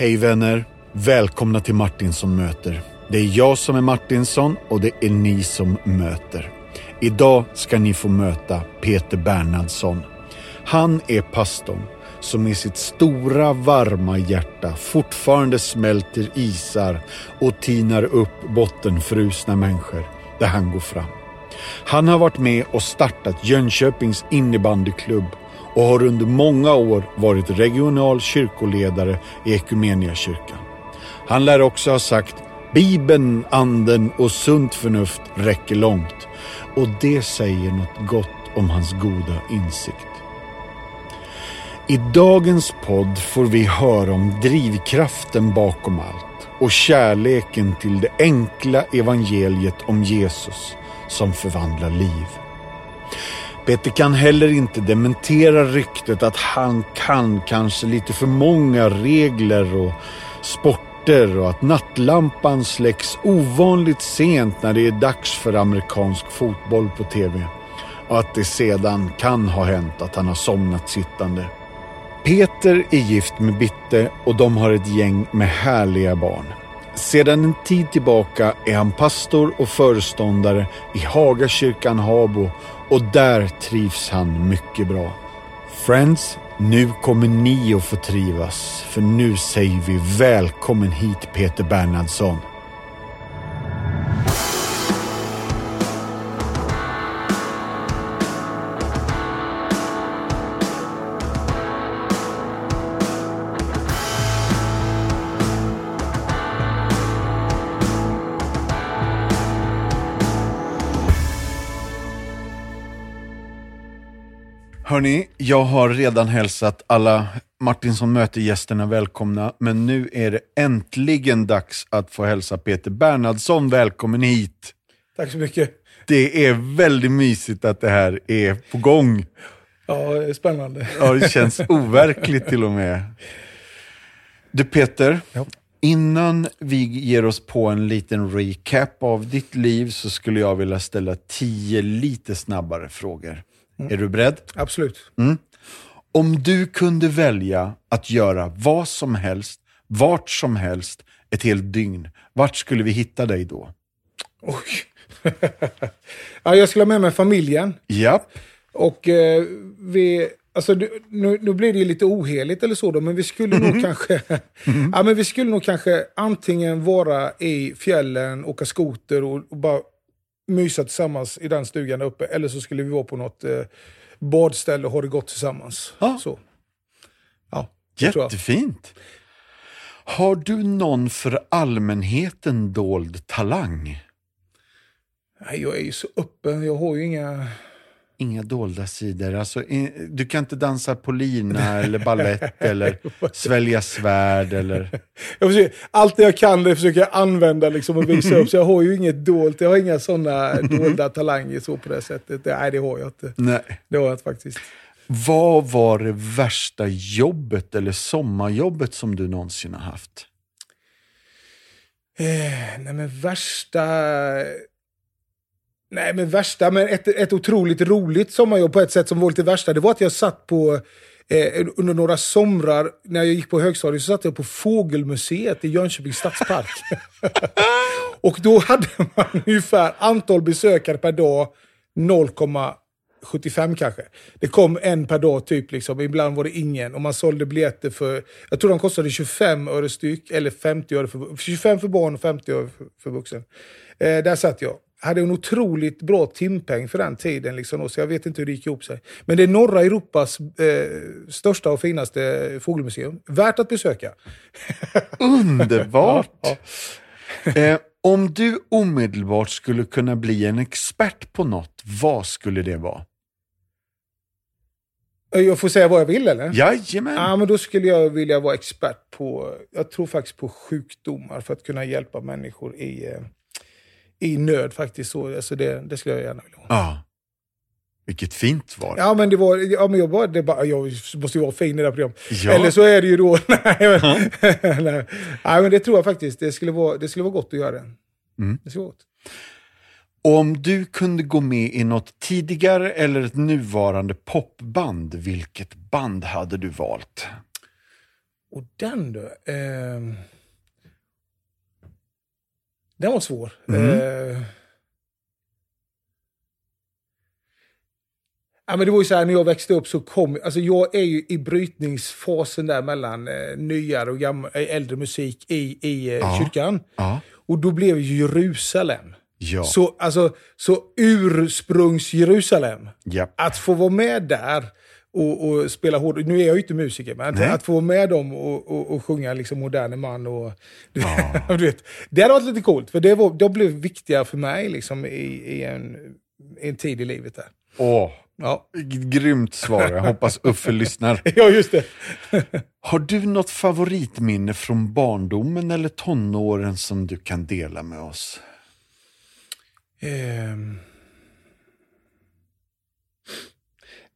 Hej vänner! Välkomna till Martinsson möter. Det är jag som är Martinsson och det är ni som möter. Idag ska ni få möta Peter Bernhardsson. Han är pastorn som i sitt stora varma hjärta fortfarande smälter isar och tinar upp bottenfrusna människor där han går fram. Han har varit med och startat Jönköpings innebandyklubb och har under många år varit regional kyrkoledare i Ekumeniakyrkan. Han lär också ha sagt Bibeln, anden och sunt förnuft räcker långt och det säger något gott om hans goda insikt. I dagens podd får vi höra om drivkraften bakom allt och kärleken till det enkla evangeliet om Jesus som förvandlar liv. Peter kan heller inte dementera ryktet att han kan kanske lite för många regler och sporter och att nattlampan släcks ovanligt sent när det är dags för amerikansk fotboll på TV. Och att det sedan kan ha hänt att han har somnat sittande. Peter är gift med Bitte och de har ett gäng med härliga barn. Sedan en tid tillbaka är han pastor och föreståndare i Hagakyrkan Habo och där trivs han mycket bra. Friends, nu kommer ni att få trivas, för nu säger vi välkommen hit Peter Bernhardsson. Hörni, jag har redan hälsat alla Martinsson möter-gästerna välkomna, men nu är det äntligen dags att få hälsa Peter Bernhardsson välkommen hit. Tack så mycket. Det är väldigt mysigt att det här är på gång. Ja, det är spännande. Ja, det känns overkligt till och med. Du Peter, Ja. innan vi ger oss på en liten recap av ditt liv så skulle jag vilja ställa tio lite snabbare frågor. Är du beredd? Absolut. Om du kunde välja att göra vad som helst, vart som helst, ett helt dygn, vart skulle vi hitta dig då? Oj. ja, jag skulle ha med mig familjen. Ja, Och eh, vi... Alltså, nu, nu blir det lite oheligt eller så då, men vi skulle nog kanske... ja, men vi skulle nog kanske antingen vara i fjällen, åka skoter och, och bara mysa tillsammans i den stugan där uppe. Eller så skulle vi vara på något eh, badställe och ha det gott tillsammans. Ja. Så. Ja, jättefint. Har du någon för allmänheten dold talang? Nej, jag är ju så öppen, jag har ju inga... Inga dolda sidor. Alltså, i- du kan inte dansa på lina eller ballett eller svälja svärd eller... Jag försöker, allt det jag kan det försöker jag använda liksom och visa upp. Så jag har ju inget dolt. Jag har inga sådana dolda talanger så på det sättet. Det, nej, det har jag inte. Nej. Det har jag inte faktiskt. Vad var det värsta jobbet eller sommarjobbet som du någonsin har haft? Eh, nej, men värsta... Nej, men värsta, men ett, ett otroligt roligt sommarjobb på ett sätt som var lite värsta, det var att jag satt på Eh, under några somrar när jag gick på högstadiet så satt jag på Fågelmuseet i Jönköpings stadspark. och då hade man ungefär antal besökare per dag 0,75 kanske. Det kom en per dag typ, liksom. ibland var det ingen. Och man sålde biljetter för, jag tror de kostade 25 öre styck, eller 50 öre för, 25 för barn och 50 öre för, för vuxen. Eh, där satt jag. Hade en otroligt bra timpeng för den tiden, liksom, så jag vet inte hur det gick ihop sig. Men det är norra Europas eh, största och finaste fågelmuseum. Värt att besöka. Underbart! Ja, Eh, om du omedelbart skulle kunna bli en expert på något, vad skulle det vara? Eh, Jag får säga vad jag vill eller? Jajamän! Ja, men då skulle jag vilja vara expert på, jag tror faktiskt på sjukdomar för att kunna hjälpa människor i, eh, i nöd faktiskt. Så, alltså det, det skulle jag gärna vilja ha. Ja. Vilket fint svar. Ja men det var, ja men jag bara, det bara, jag måste ju vara fin i det här programmet. Ja. Eller så är det ju då, nej, men, nej. nej men det tror jag faktiskt, det skulle vara, det skulle vara gott att göra. Mm. Det skulle vara gott. Om du kunde gå med i något tidigare eller ett nuvarande popband, vilket band hade du valt? Och den då? Eh, den var svår. Mm. Eh, Ja, men det var ju så här, när jag växte upp så kom, alltså jag är ju i brytningsfasen där mellan eh, nyare och gammal, eh, äldre musik i, i eh, Ja. kyrkan. Ja. Och då blev ju Jerusalem. Ja. Så, alltså, så ursprungs-Jerusalem. ja. Att få vara med där och, och spela hård... Nu är jag ju inte musiker, men att, att få med dem och, och, och sjunga liksom moderne man och... Du, Ja. du vet, det hade varit lite coolt, för det, var, det blev viktiga för mig liksom, i, i, en, i en tid i livet där. Åh, Ja, grymt svar. Jag hoppas Uffe lyssnar. ja just det. Har du något favoritminne från barndomen eller tonåren som du kan dela med oss? Ehm.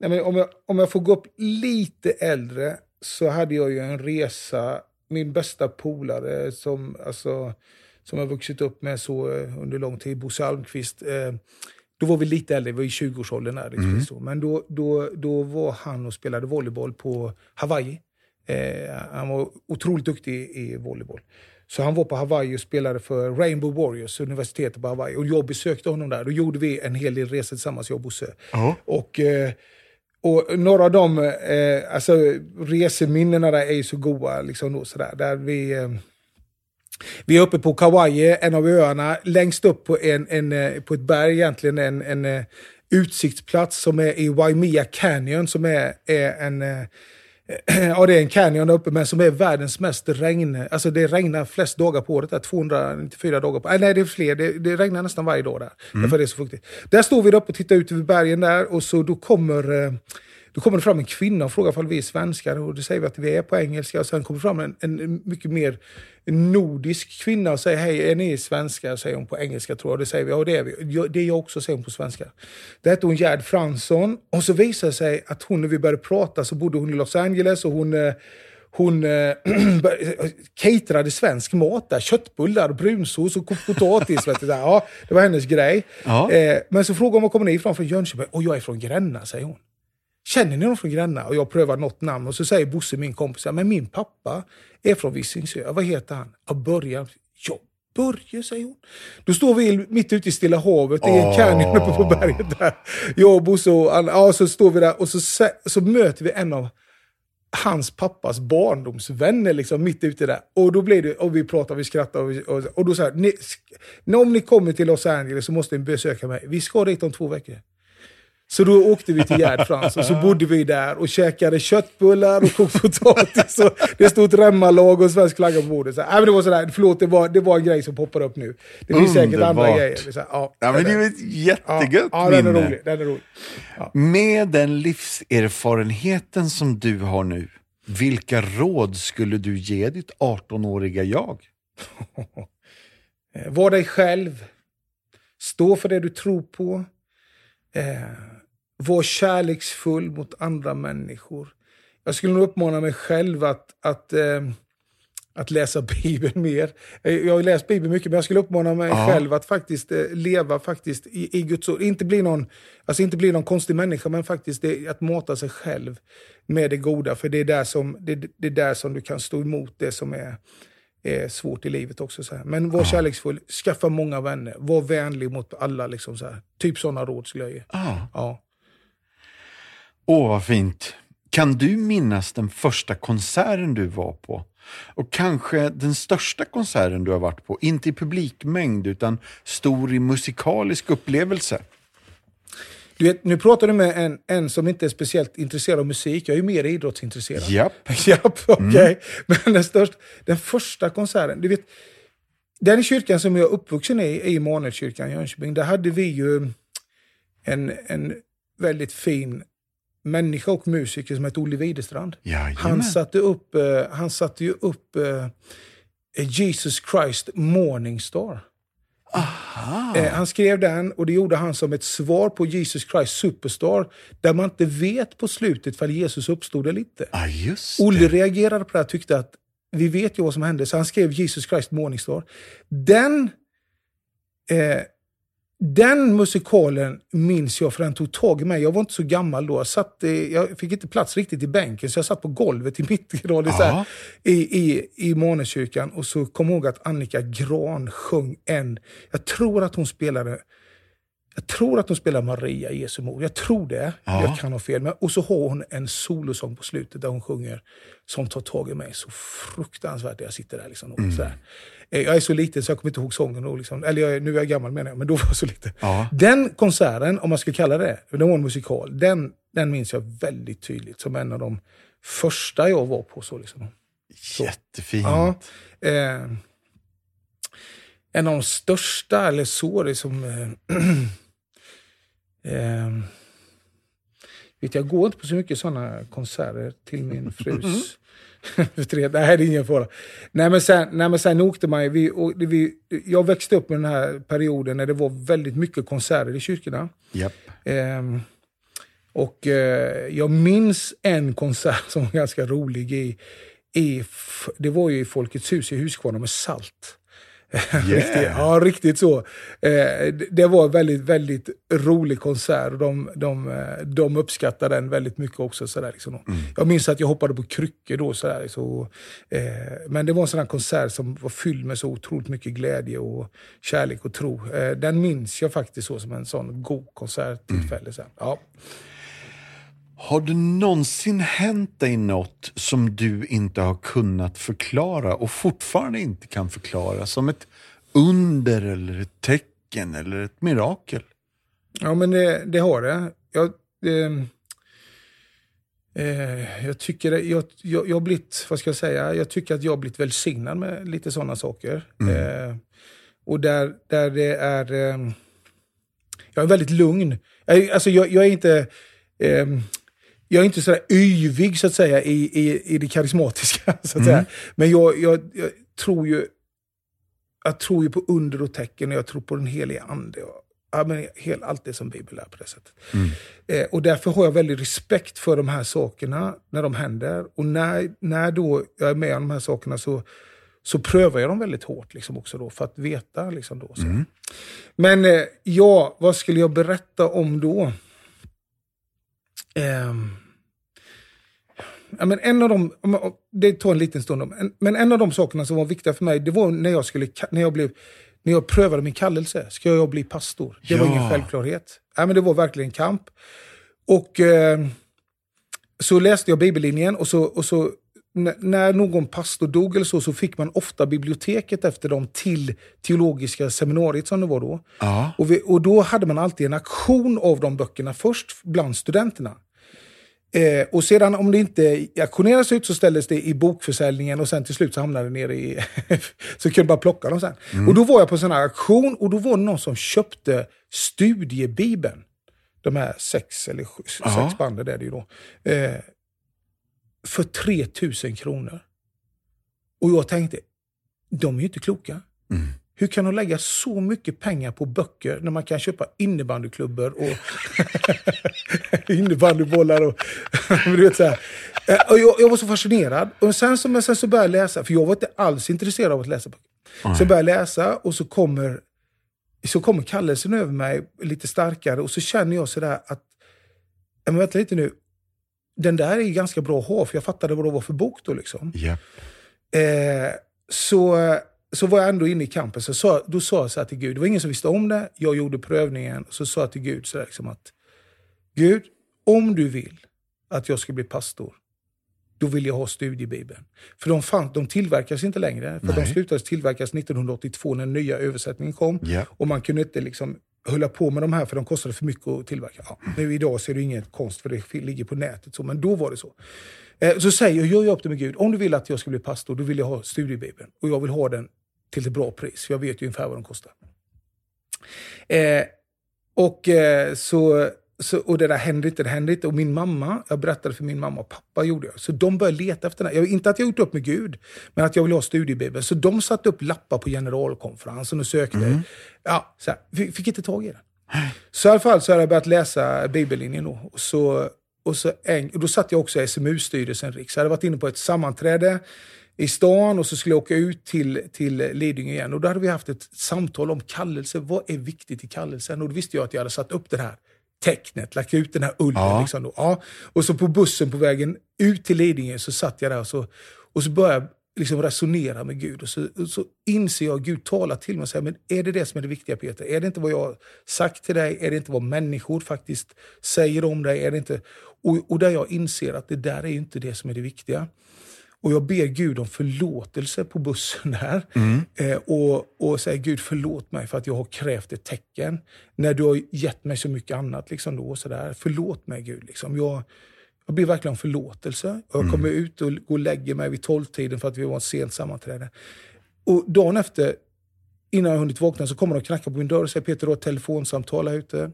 Nej, men om, jag, om jag får gå upp lite äldre så hade jag ju en resa, min bästa polare som, alltså, som jag vuxit upp med så eh, under lång tid, Bosse Almqvist. Eh, då var vi lite äldre, vi var i 20-årsåldern. Där, liksom, så. Men då, då, då var han och spelade volleyboll på Hawaii. Eh, han var otroligt duktig i volleyboll. Så han var på Hawaii och spelade för Rainbow Warriors, universitetet på Hawaii. Och jag besökte honom där. Då gjorde vi en hel del resor tillsammans, jag och Bosse. Ja. Och, eh, och några av de eh, alltså, reseminnena där är ju så goda. Liksom, då, sådär, där vi, eh, vi är uppe på Kauai, en av öarna, längst upp på, en, en, eh, på ett berg egentligen, en, en eh, utsiktsplats som är i Waimea Canyon, som är, är en eh, Ja, det är en canyon där uppe, men som är världens mest regn... Alltså det regnar flest dagar på året, där, 294 dagar på... Nej, det är fler. Det, det regnar nästan varje dag där. Därför det är så fuktigt. Där står vi uppe och tittar ut över bergen där och så då kommer... eh, Då kommer det fram en kvinna och frågar om vi är svenskar och då säger vi att vi är på engelska. Och sen kommer det fram en, en mycket mer nordisk kvinna och säger hej, är ni svenskar? Säger hon på engelska tror jag. Det säger vi, ja det är vi. Det är jag också, säger hon på svenska. Det hette hon Gerd Fransson. Och så visar det sig att hon, när vi började prata, så bodde hon i Los Angeles och hon eh, hon eh, caterade svensk mat där. Köttbullar, brunsås och kokt potatis. vet du, där. Ja, det var hennes grej. Ja. Eh, men så frågade hon var kommer ni ifrån? Från Jönköping. Och jag är från Gränna, säger hon. Känner ni någon från Gränna? Och jag prövar något namn och så säger Bosse, min kompis, men min pappa är från Visingsö. Vad heter han? Ja, Börje. Ja, Börje, säger hon. Då står vi mitt ute i Stilla havet i en canyon uppe på berget där. Jag och Bosse och Anna, ja, så står vi där och så, så möter vi en av hans pappas barndomsvänner liksom mitt ute där. Och då blir det, och vi pratar, vi skrattar och, vi, och, och då säger ni, sk- om ni kommer till Los Angeles så måste ni besöka mig. Vi ska dit om två veckor. Så då åkte vi till Gerd Frans och så bodde vi där och käkade köttbullar och kokt potatis. Och det stod ett remmalag och svensk flagga på bordet. Så, nej, men det var sådär, förlåt, det var, det var en grej som poppade upp nu. Det finns säkert andra Underbart. grejer. Så, ja, Ja, men det är ja, ju ett jättegött ja, den är minne. rolig. Den är rolig. Med den livserfarenheten som du har nu, vilka råd skulle du ge ditt 18-åriga jag? Eh, Var dig själv. Stå för det du tror på. Eh, var kärleksfull mot andra människor. Jag skulle nog uppmana mig själv att, att, eh, att läsa Bibeln mer. Eh, Jag har läst Bibeln mycket, men jag skulle uppmana mig Ja. själv att faktiskt eh, leva faktiskt i, i Guds ord. Inte bli, någon, alltså inte bli någon konstig människa, men faktiskt det, att mata sig själv med det goda. För det är där som, det, det är där som du kan stå emot det som är, är svårt i livet också. Så här. Men var kärleksfull, skaffa många vänner, var vänlig mot alla. Liksom så här. Typ sådana råd skulle jag ge. Ja. Åh, vad fint. Kan du minnas den första konserten du var på? Och kanske den största konserten du har varit på? Inte i publikmängd, utan stor i musikalisk upplevelse. Du vet, nu pratar du med en, en som inte är speciellt intresserad av musik. Jag är ju mer idrottsintresserad. Japp. Japp, okej. Men den, största, den första konserten, du vet, den kyrkan som jag är uppvuxen i, i Immanuelskyrkan i Jönköping, där hade vi ju en, en väldigt fin människa och musiker som hette Olle Widerstrand. Jajamän. Han satte upp, eh, han satte ju upp eh, Jesus Christ Morningstar. Eh, han skrev den och det gjorde han som ett svar på Jesus Christ Superstar. Där man inte vet på slutet för Jesus uppstod eller inte. Just Olle reagerade på det här och tyckte att vi vet ju vad som hände, så han skrev Jesus Christ Morningstar. Den, eh, den musikalen minns jag för den tog tag i mig. Jag var inte så gammal då. Jag, satt, eh, jag fick inte plats riktigt i bänken så jag satt på golvet i mittgradig Ja. i, i, i Måneskyrkan. Och så kom jag ihåg att Annika Gran sjöng en, jag tror att hon spelade jag tror att hon spelar Maria, Jesu mor. Jag tror det. Ja. Jag kan ha fel. Men, och så har hon en solosång på slutet där hon sjunger som tar tag i mig så fruktansvärt. Jag sitter där liksom. och Mm. sådär. Eh, Jag är så liten så jag kommer inte ihåg sången. Då, liksom. Eller jag, nu är jag gammal menar jag, men då var jag så liten. Ja. Den konserten, om man ska kalla det, det var en musikal. Den, den minns jag väldigt tydligt som en av de första jag var på. Så, liksom. Jättefint. Ja, eh, en av de största, eller så, det som... Eh, eh, vet jag går inte på så mycket sådana konserter till min frus... Nej, det är ingen fara. Nej, men sen, nej, men sen åkte man. Vi, och, vi, jag växte upp med den här perioden när det var väldigt mycket konserter i kyrkorna. Japp. Ehm, och eh, jag minns en konsert som var ganska rolig. I, i, det var ju i Folkets hus i Huskvarna med Salt. riktigt, ja, riktigt så. Eh, det- var en väldigt, väldigt rolig konsert de, de, eh, de uppskattade den väldigt mycket också. Sådär, liksom. Jag minns att jag hoppade på kryckor då. Sådär, så, eh, men det var en sån konsert som var fylld med så otroligt mycket glädje och kärlek och tro. Eh, den minns jag faktiskt så som en sån god konserttillfälle. Sen. Ja. Har det någonsin hänt dig något som du inte har kunnat förklara och fortfarande inte kan förklara? Som ett under eller ett tecken eller ett mirakel? Ja, men det, det har det. Jag, eh, jag tycker jag, jag, jag har blivit, vad ska jag säga, jag tycker att jag har blivit välsignad med lite sådana saker. Eh, och där, där det är, ehm, jag är väldigt lugn. Jag, alltså jag, jag är inte, ehm, jag är inte sådär yvig så att säga i, i, i det karismatiska. Så att säga. Men jag, jag, jag tror ju jag tror ju på under och tecken och jag tror på den helige ande. Och, ja, men hel, allt det som Bibeln lär på det sättet. Eh, och därför har jag väldigt respekt för de här sakerna när de händer. Och när, när då jag är med om de här sakerna så, så prövar jag dem väldigt hårt liksom också då, för att veta. Liksom då, så. Men eh, ja, vad skulle jag berätta om då? Ehm, Ja, men en av de, det tar en liten stund, men- en av de sakerna som var viktiga för mig, det var när jag, skulle, när jag, blev, när jag prövade min kallelse. Ska jag bli pastor? Det var Ja. ingen självklarhet. Ja, men det var verkligen kamp. Och eh, så läste jag bibellinjen och så, och så när någon pastor dog eller så, så fick man ofta biblioteket efter dem till teologiska seminariet som det var då. Ja. Och, vi, och då hade man alltid en auktion av de böckerna först bland studenterna. Eh, och sedan om det inte auktioneras ut så ställdes det i bokförsäljningen och sen till slut så hamnade det nere i... så kunde bara plocka dem sen. Och då var jag på en sån här auktion och då var det någon som köpte studiebibeln. De här sex eller sju, Ja. sex banden är det ju då. Eh, för 3000 kronor. Och jag tänkte, de är ju inte kloka. Hur kan de lägga så mycket pengar på böcker när man kan köpa innebandyklubbor och innebandybollar och du vet så här. Eh, Och jag, jag var så fascinerad. Och sen, så, men sen så började jag läsa, för jag var inte alls intresserad av att läsa böcker. Så jag började läsa och så kommer, så kommer kallelsen över mig lite starkare och så känner jag sådär att, men vänta lite nu, den där är ju ganska bra att ha, för jag fattade vad det var för bok då liksom. Japp. Eh, så, så var jag ändå inne i kampen. Så sa, då sa jag så till Gud, det var ingen som visste om det, jag gjorde prövningen. Så sa jag till Gud så liksom att, Gud, om du vill att jag ska bli pastor, då vill jag ha studiebibeln. För de, fann, de tillverkas inte längre, för de Nej. slutade tillverkas 1982 när den nya översättningen kom. Ja. Och man kunde inte liksom hålla på med de här för de kostade för mycket att tillverka. Ja, nu idag så är det inget konst för det ligger på nätet, så, men då var det så. Eh, så säger jag, gör jag upp det med Gud, om du vill att jag ska bli pastor, då vill jag ha studiebibeln. Och jag vill ha den till ett bra pris, jag vet ju ungefär vad den kostar. Eh, och, eh, så, så, och det där hände inte, det hände inte. Och min mamma, jag berättade för min mamma och pappa gjorde jag. Så de började leta efter den. Jag, inte att jag gjort upp med Gud, men att jag vill ha studiebibeln. Så de satte upp lappar på generalkonferensen och sökte. Ja, så här, fick, fick inte tag i den. Så i alla fall så hade jag börjat läsa bibellinjen då. Och, så, och, så en, och då satt jag också i SMU-styrelsen, Riks. Jag hade varit inne på ett sammanträde i stan och så skulle jag åka ut till, till Lidingö igen. Och då hade vi haft ett samtal om kallelse. Vad är viktigt i kallelsen? Och då visste jag att jag hade satt upp det här tecknet, lagt ut den här ullen. Ja. Liksom då. Ja. Och så på bussen på vägen ut till Lidingö så satt jag där och så, och så började jag liksom resonera med Gud. Och så, och så inser jag att Gud talar till mig och säger, men är det det som är det viktiga Peter? Är det inte vad jag har sagt till dig? Är det inte vad människor faktiskt säger om dig? Är det inte... och, och där jag inser att det där är inte det som är det viktiga. Och jag ber Gud om förlåtelse på bussen där. Eh, och, och säger Gud förlåt mig för att jag har krävt ett tecken. När du har gett mig så mycket annat. Liksom då, så där. Förlåt mig Gud. Liksom. Jag, jag ber verkligen om förlåtelse. Jag kommer ut och går och lägger mig vid tolvtiden för att vi var ett sent sammanträde. Och dagen efter, innan jag hunnit vakna, så kommer de och knackar på min dörr och säger Peter, du har ett telefonsamtal här ute.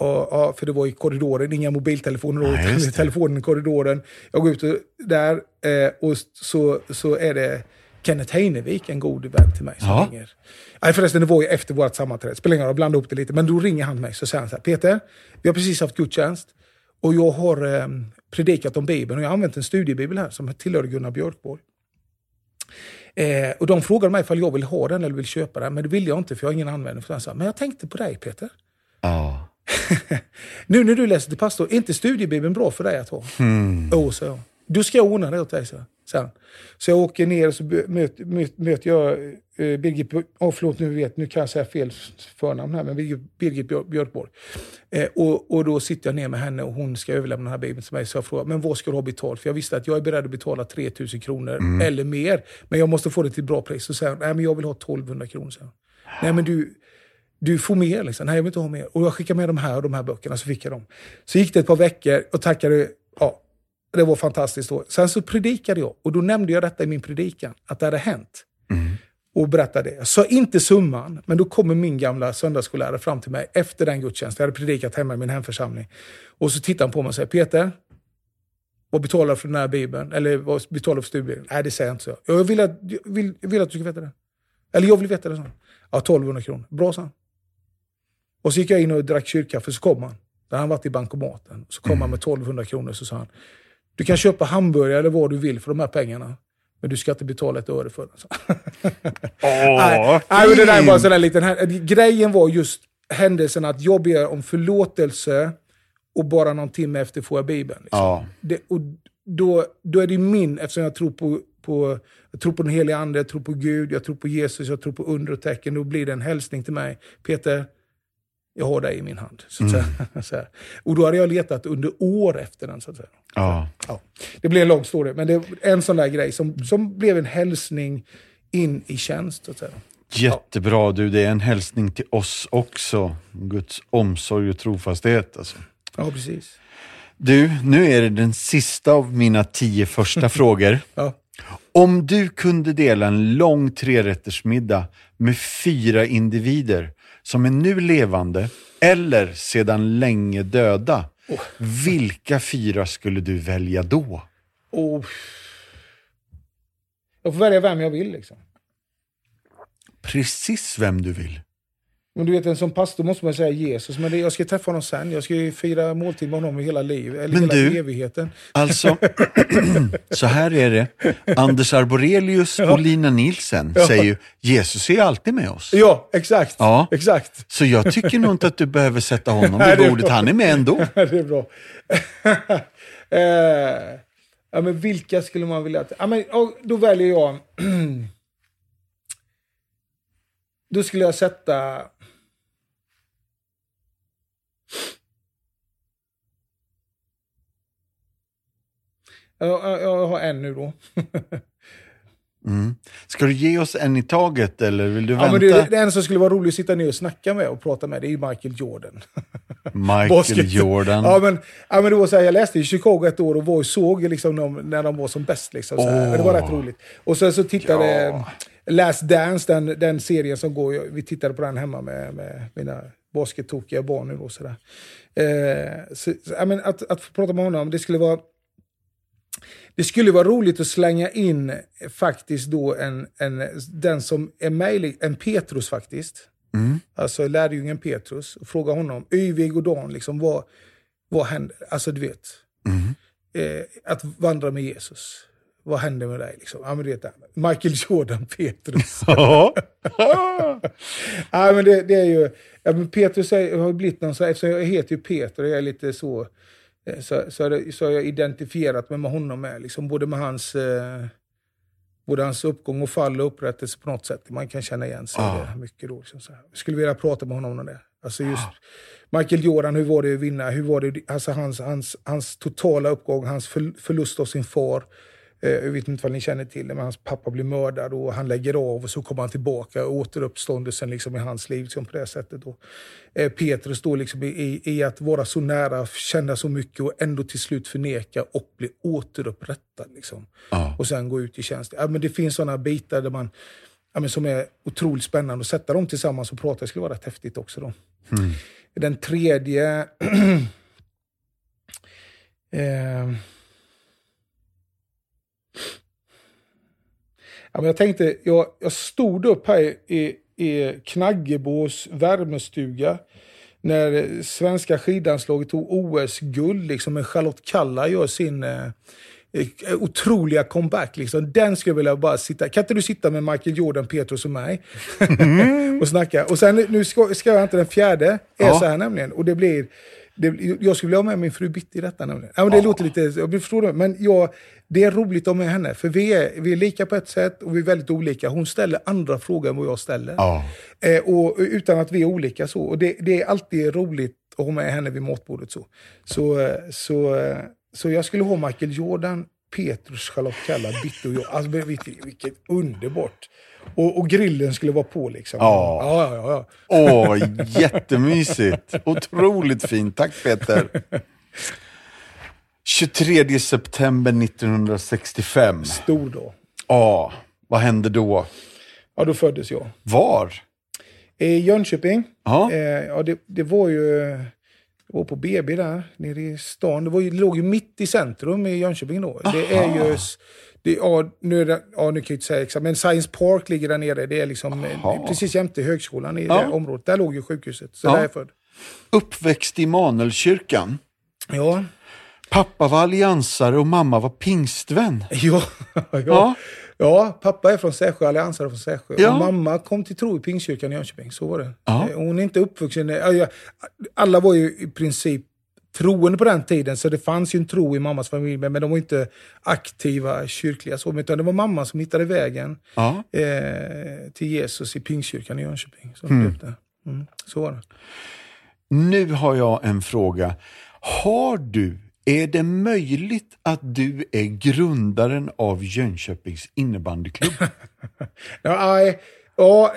Och, ja, för det var i korridoren, inga mobiltelefoner är det. telefonen i korridoren. Jag går ut och, där eh, och så, så är det Kenneth Heinevik, en god vän till mig, som Ja. ringer. Nej, förresten, det var ju efter vårt sammanträde. Spelar ingen roll, jag blandade upp det lite. Men då ringer han mig så säger han så här, Peter, vi har precis haft gudstjänst och jag har eh, predikat om Bibeln och jag har använt en studiebibel här som tillhör Gunnar Björkborg. Eh, och de frågade mig ifall jag vill ha den eller vill köpa den, men det vill jag inte för jag har ingen användning för den. Så Men jag tänkte på dig Peter. Ja. Nu när du läser till pastor, är inte studiebibeln bra för dig att ha? Mm. Jo, så jag. Du ska ordna det åt dig, så. Sen. Så jag åker ner och så möter, möter, möter jag eh, Birgit, oh, förlåt nu vet, nu kan jag säga fel förnamn här, men Birgit, Birgit Björ- Björkborg. Eh, och, och då sitter jag ner med henne och hon ska överlämna den här bibeln till mig. Så jag frågar, men vad ska du ha betalt? För jag visste att jag är beredd att betala 3000 kronor eller mer, men jag måste få det till ett bra pris. Så säger hon, nej men jag vill ha 1200 kronor. Så. Nej men du, du får mer. Liksom. Nej, jag vill inte ha mer. Och jag skickade med de här och de här böckerna, så fick jag dem. Så gick det ett par veckor och tackade, ja, det var fantastiskt då. Sen så predikade jag och då nämnde jag detta i min predikan, att det hade hänt. Och berättade det. Jag sa inte summan, men då kommer min gamla söndagsskollärare fram till mig efter den gudstjänsten. Jag hade predikat hemma i min hemförsamling. Och så tittar han på mig och säger, Peter, vad betalar du för den här bibeln? Eller vad betalar du för studiebibeln? Nej, det säger jag inte så. Jag vill att, jag vill, jag vill att du ska veta det. Eller jag vill veta det, så. Ja, 1200 kronor. Bra, sa han. Och så gick jag in och drack kyrkkaffe, så kom han. Där han varit i bankomaten. Så kom han med 1200 kronor, så sa han, du kan köpa hamburgare eller vad du vill för de här pengarna. Men du ska inte betala ett öre för den. Nej, men det där är bara en sån där liten... här- Grejen var just händelsen att jag ber om förlåtelse och bara någon timme efter får jag Bibeln. Liksom. Ja. Det, och då, då är det min, eftersom jag tror på, på, jag tror på den heliga ande, jag tror på Gud, jag tror på Jesus, jag tror på under och tecken. Då blir det en hälsning till mig. Peter, jag har dig i min hand. Så att säga. Så här. Och då hade jag letat under år efter den. Så att säga. Ja. Ja. Det blir en lång story, men det är en sån där grej som, som blev en hälsning in i tjänst. Så att säga. Jättebra du, det är en hälsning till oss också. Guds omsorg och trofasthet. Alltså. Ja, precis. Du, nu är det den sista av mina tio första frågor. Ja. Om du kunde dela en lång trerättersmiddag med fyra individer som är nu levande eller sedan länge döda, vilka fyra skulle du välja då? Och jag får välja vem jag vill. Liksom. Precis vem du vill. Men du vet, en som pastor måste man säga Jesus. Men det, jag ska träffa honom sen. Jag ska ju fira måltid med honom i hela livet. Eller Men hela du- evigheten. Alltså, så här är det. Anders Arborelius och Lina Nielsen säger ju, Jesus är ju alltid med oss. Ja, exakt. Ja. Exakt. Så jag tycker nog inte att du behöver sätta honom vid bordet. Han är med ändå. det är bra. eh, ja, men vilka skulle man vilja... att- Ja, men, ja, då väljer jag... då skulle jag sätta... Jag, jag, jag har en nu då. Mm. Ska du ge oss en i taget eller vill du Ja, vänta? men det, det enda som skulle vara roligt att sitta ner och snacka med och prata med, det är Michael Jordan. Michael. Jordan. Ja, men, ja, men det var så här, jag läste i Chicago ett år och var och såg liksom, dem, när de var som bäst. Liksom, så här. Men Det var rätt roligt. Och sen så tittade Ja. Last Dance, den, den serien som går. Vi tittade på den hemma med, med mina baskettokiga barn nu. Och så. Eh, så, ja, men att, att prata med honom, det skulle vara det skulle vara roligt att slänga in eh, faktiskt då en, en, den som är möjlig, en Petrus faktiskt. Mm. Alltså lärjungen Petrus. Och fråga honom, Öyvig och Dan, liksom, vad, vad händer? Alltså du vet. Mm. Eh, att vandra med Jesus. vad händer med dig? Liksom? Ja, men det är Michael Jordan Petrus. Ja. ja, men det, det är ju... Ja, men Petrus är, har blivit någon så här, eftersom jag heter ju Peter och jag är lite så... eh, Så, så, det, så har jag identifierat mig med honom med. Liksom, både med hans... Eh, både hans uppgång och fall och upprättelse på något sätt. Man kan känna igen sig det mycket. Då, liksom, så här. Jag skulle vilja prata med honom om det. Alltså just Michael Jordan, hur var det att vinna? Hur var det, alltså hans, hans, hans totala uppgång, hans för, förlust av sin far. Eh, jag vet inte vad ni känner till det, men hans pappa blir mördad och han lägger av och så kommer han tillbaka. Återuppståndelsen liksom i hans liv liksom på det sättet. Då. Eh, Petrus då liksom i, i, att vara så nära, känna så mycket och ändå till slut förneka och bli återupprättad. Liksom. Ja. Och sen gå ut i tjänst. Ja, men det finns sådana bitar där man, ja, men som är otroligt spännande. Att sätta dem tillsammans och prata skulle vara rätt häftigt också. Då. Mm. Den tredje... eh, ja, men jag tänkte, jag, jag stod upp här i, i Knaggebås värmestuga när svenska skidlandslaget tog OS-guld, liksom, med Charlotte Kalla gör sin eh, eh, otroliga comeback. Liksom. Den skulle jag vilja bara sitta... Kan inte du sitta med Michael Jordan, Petrus och mig och snacka? Och sen, nu ska, ska jag inte den fjärde, är Ja. så här nämligen. Och det blir... Det, jag skulle vilja ha med min fru Bitti i detta nämligen. Ja, men det Ja. låter lite... Jag förstår det. Men jag, det är roligt att ha med henne. För vi är, vi är lika på ett sätt och vi är väldigt olika. Hon ställer andra frågor än vad jag ställer. Ja. Eh, och, utan att vi är olika så. Och det, det är alltid roligt att ha med henne vid matbordet. Så, så, eh, så, eh, så jag skulle ha Michael Jordan, Petrus, Charlotte Kalla, Bitte och jag. Alltså, vilket, vilket underbart. Och, och grillen skulle vara på liksom. Ja. ja, ja, ja. Åh, jättemysigt. Otroligt fint. Tack Peter. 23 september 1965. Stor dag. Ja, vad hände då? Ja, då föddes jag. Var? I Jönköping. Ja. Eh, ja, det, det var ju... Det var på BB där, nere i stan. Det, var ju, det låg ju mitt i centrum i Jönköping då. Det är ju... Det, ja, nu, är det, ja, nu kan jag inte säga exakt, men Science Park ligger där nere. Det är liksom eh, Aha. precis jämte högskolan i Ja. det området. Där låg ju sjukhuset. Så Ja. där är jag född. Uppväxt i Manelkyrkan. Ja. Pappa var alliansare och mamma var pingstvän. Ja, ja. Ja. ja. pappa är från Sävsjö, alliansare från Sävsjö. Ja. Och mamma kom till tro i Pingstkyrkan i Jönköping. Så var det. Ja. Eh, Hon är inte uppvuxen... ja, Alla var ju i princip troende på den tiden, så det fanns ju en tro i mammas familj, men de var inte aktiva kyrkliga. Så, utan det var mamma som hittade vägen Ja. eh, till Jesus i Pingstkyrkan i Jönköping. Så, mm. Mm, så var det. Nu har jag en fråga. Har du, är det möjligt att du är grundaren av Jönköpings innebandyklubb? Ja, nej, ja,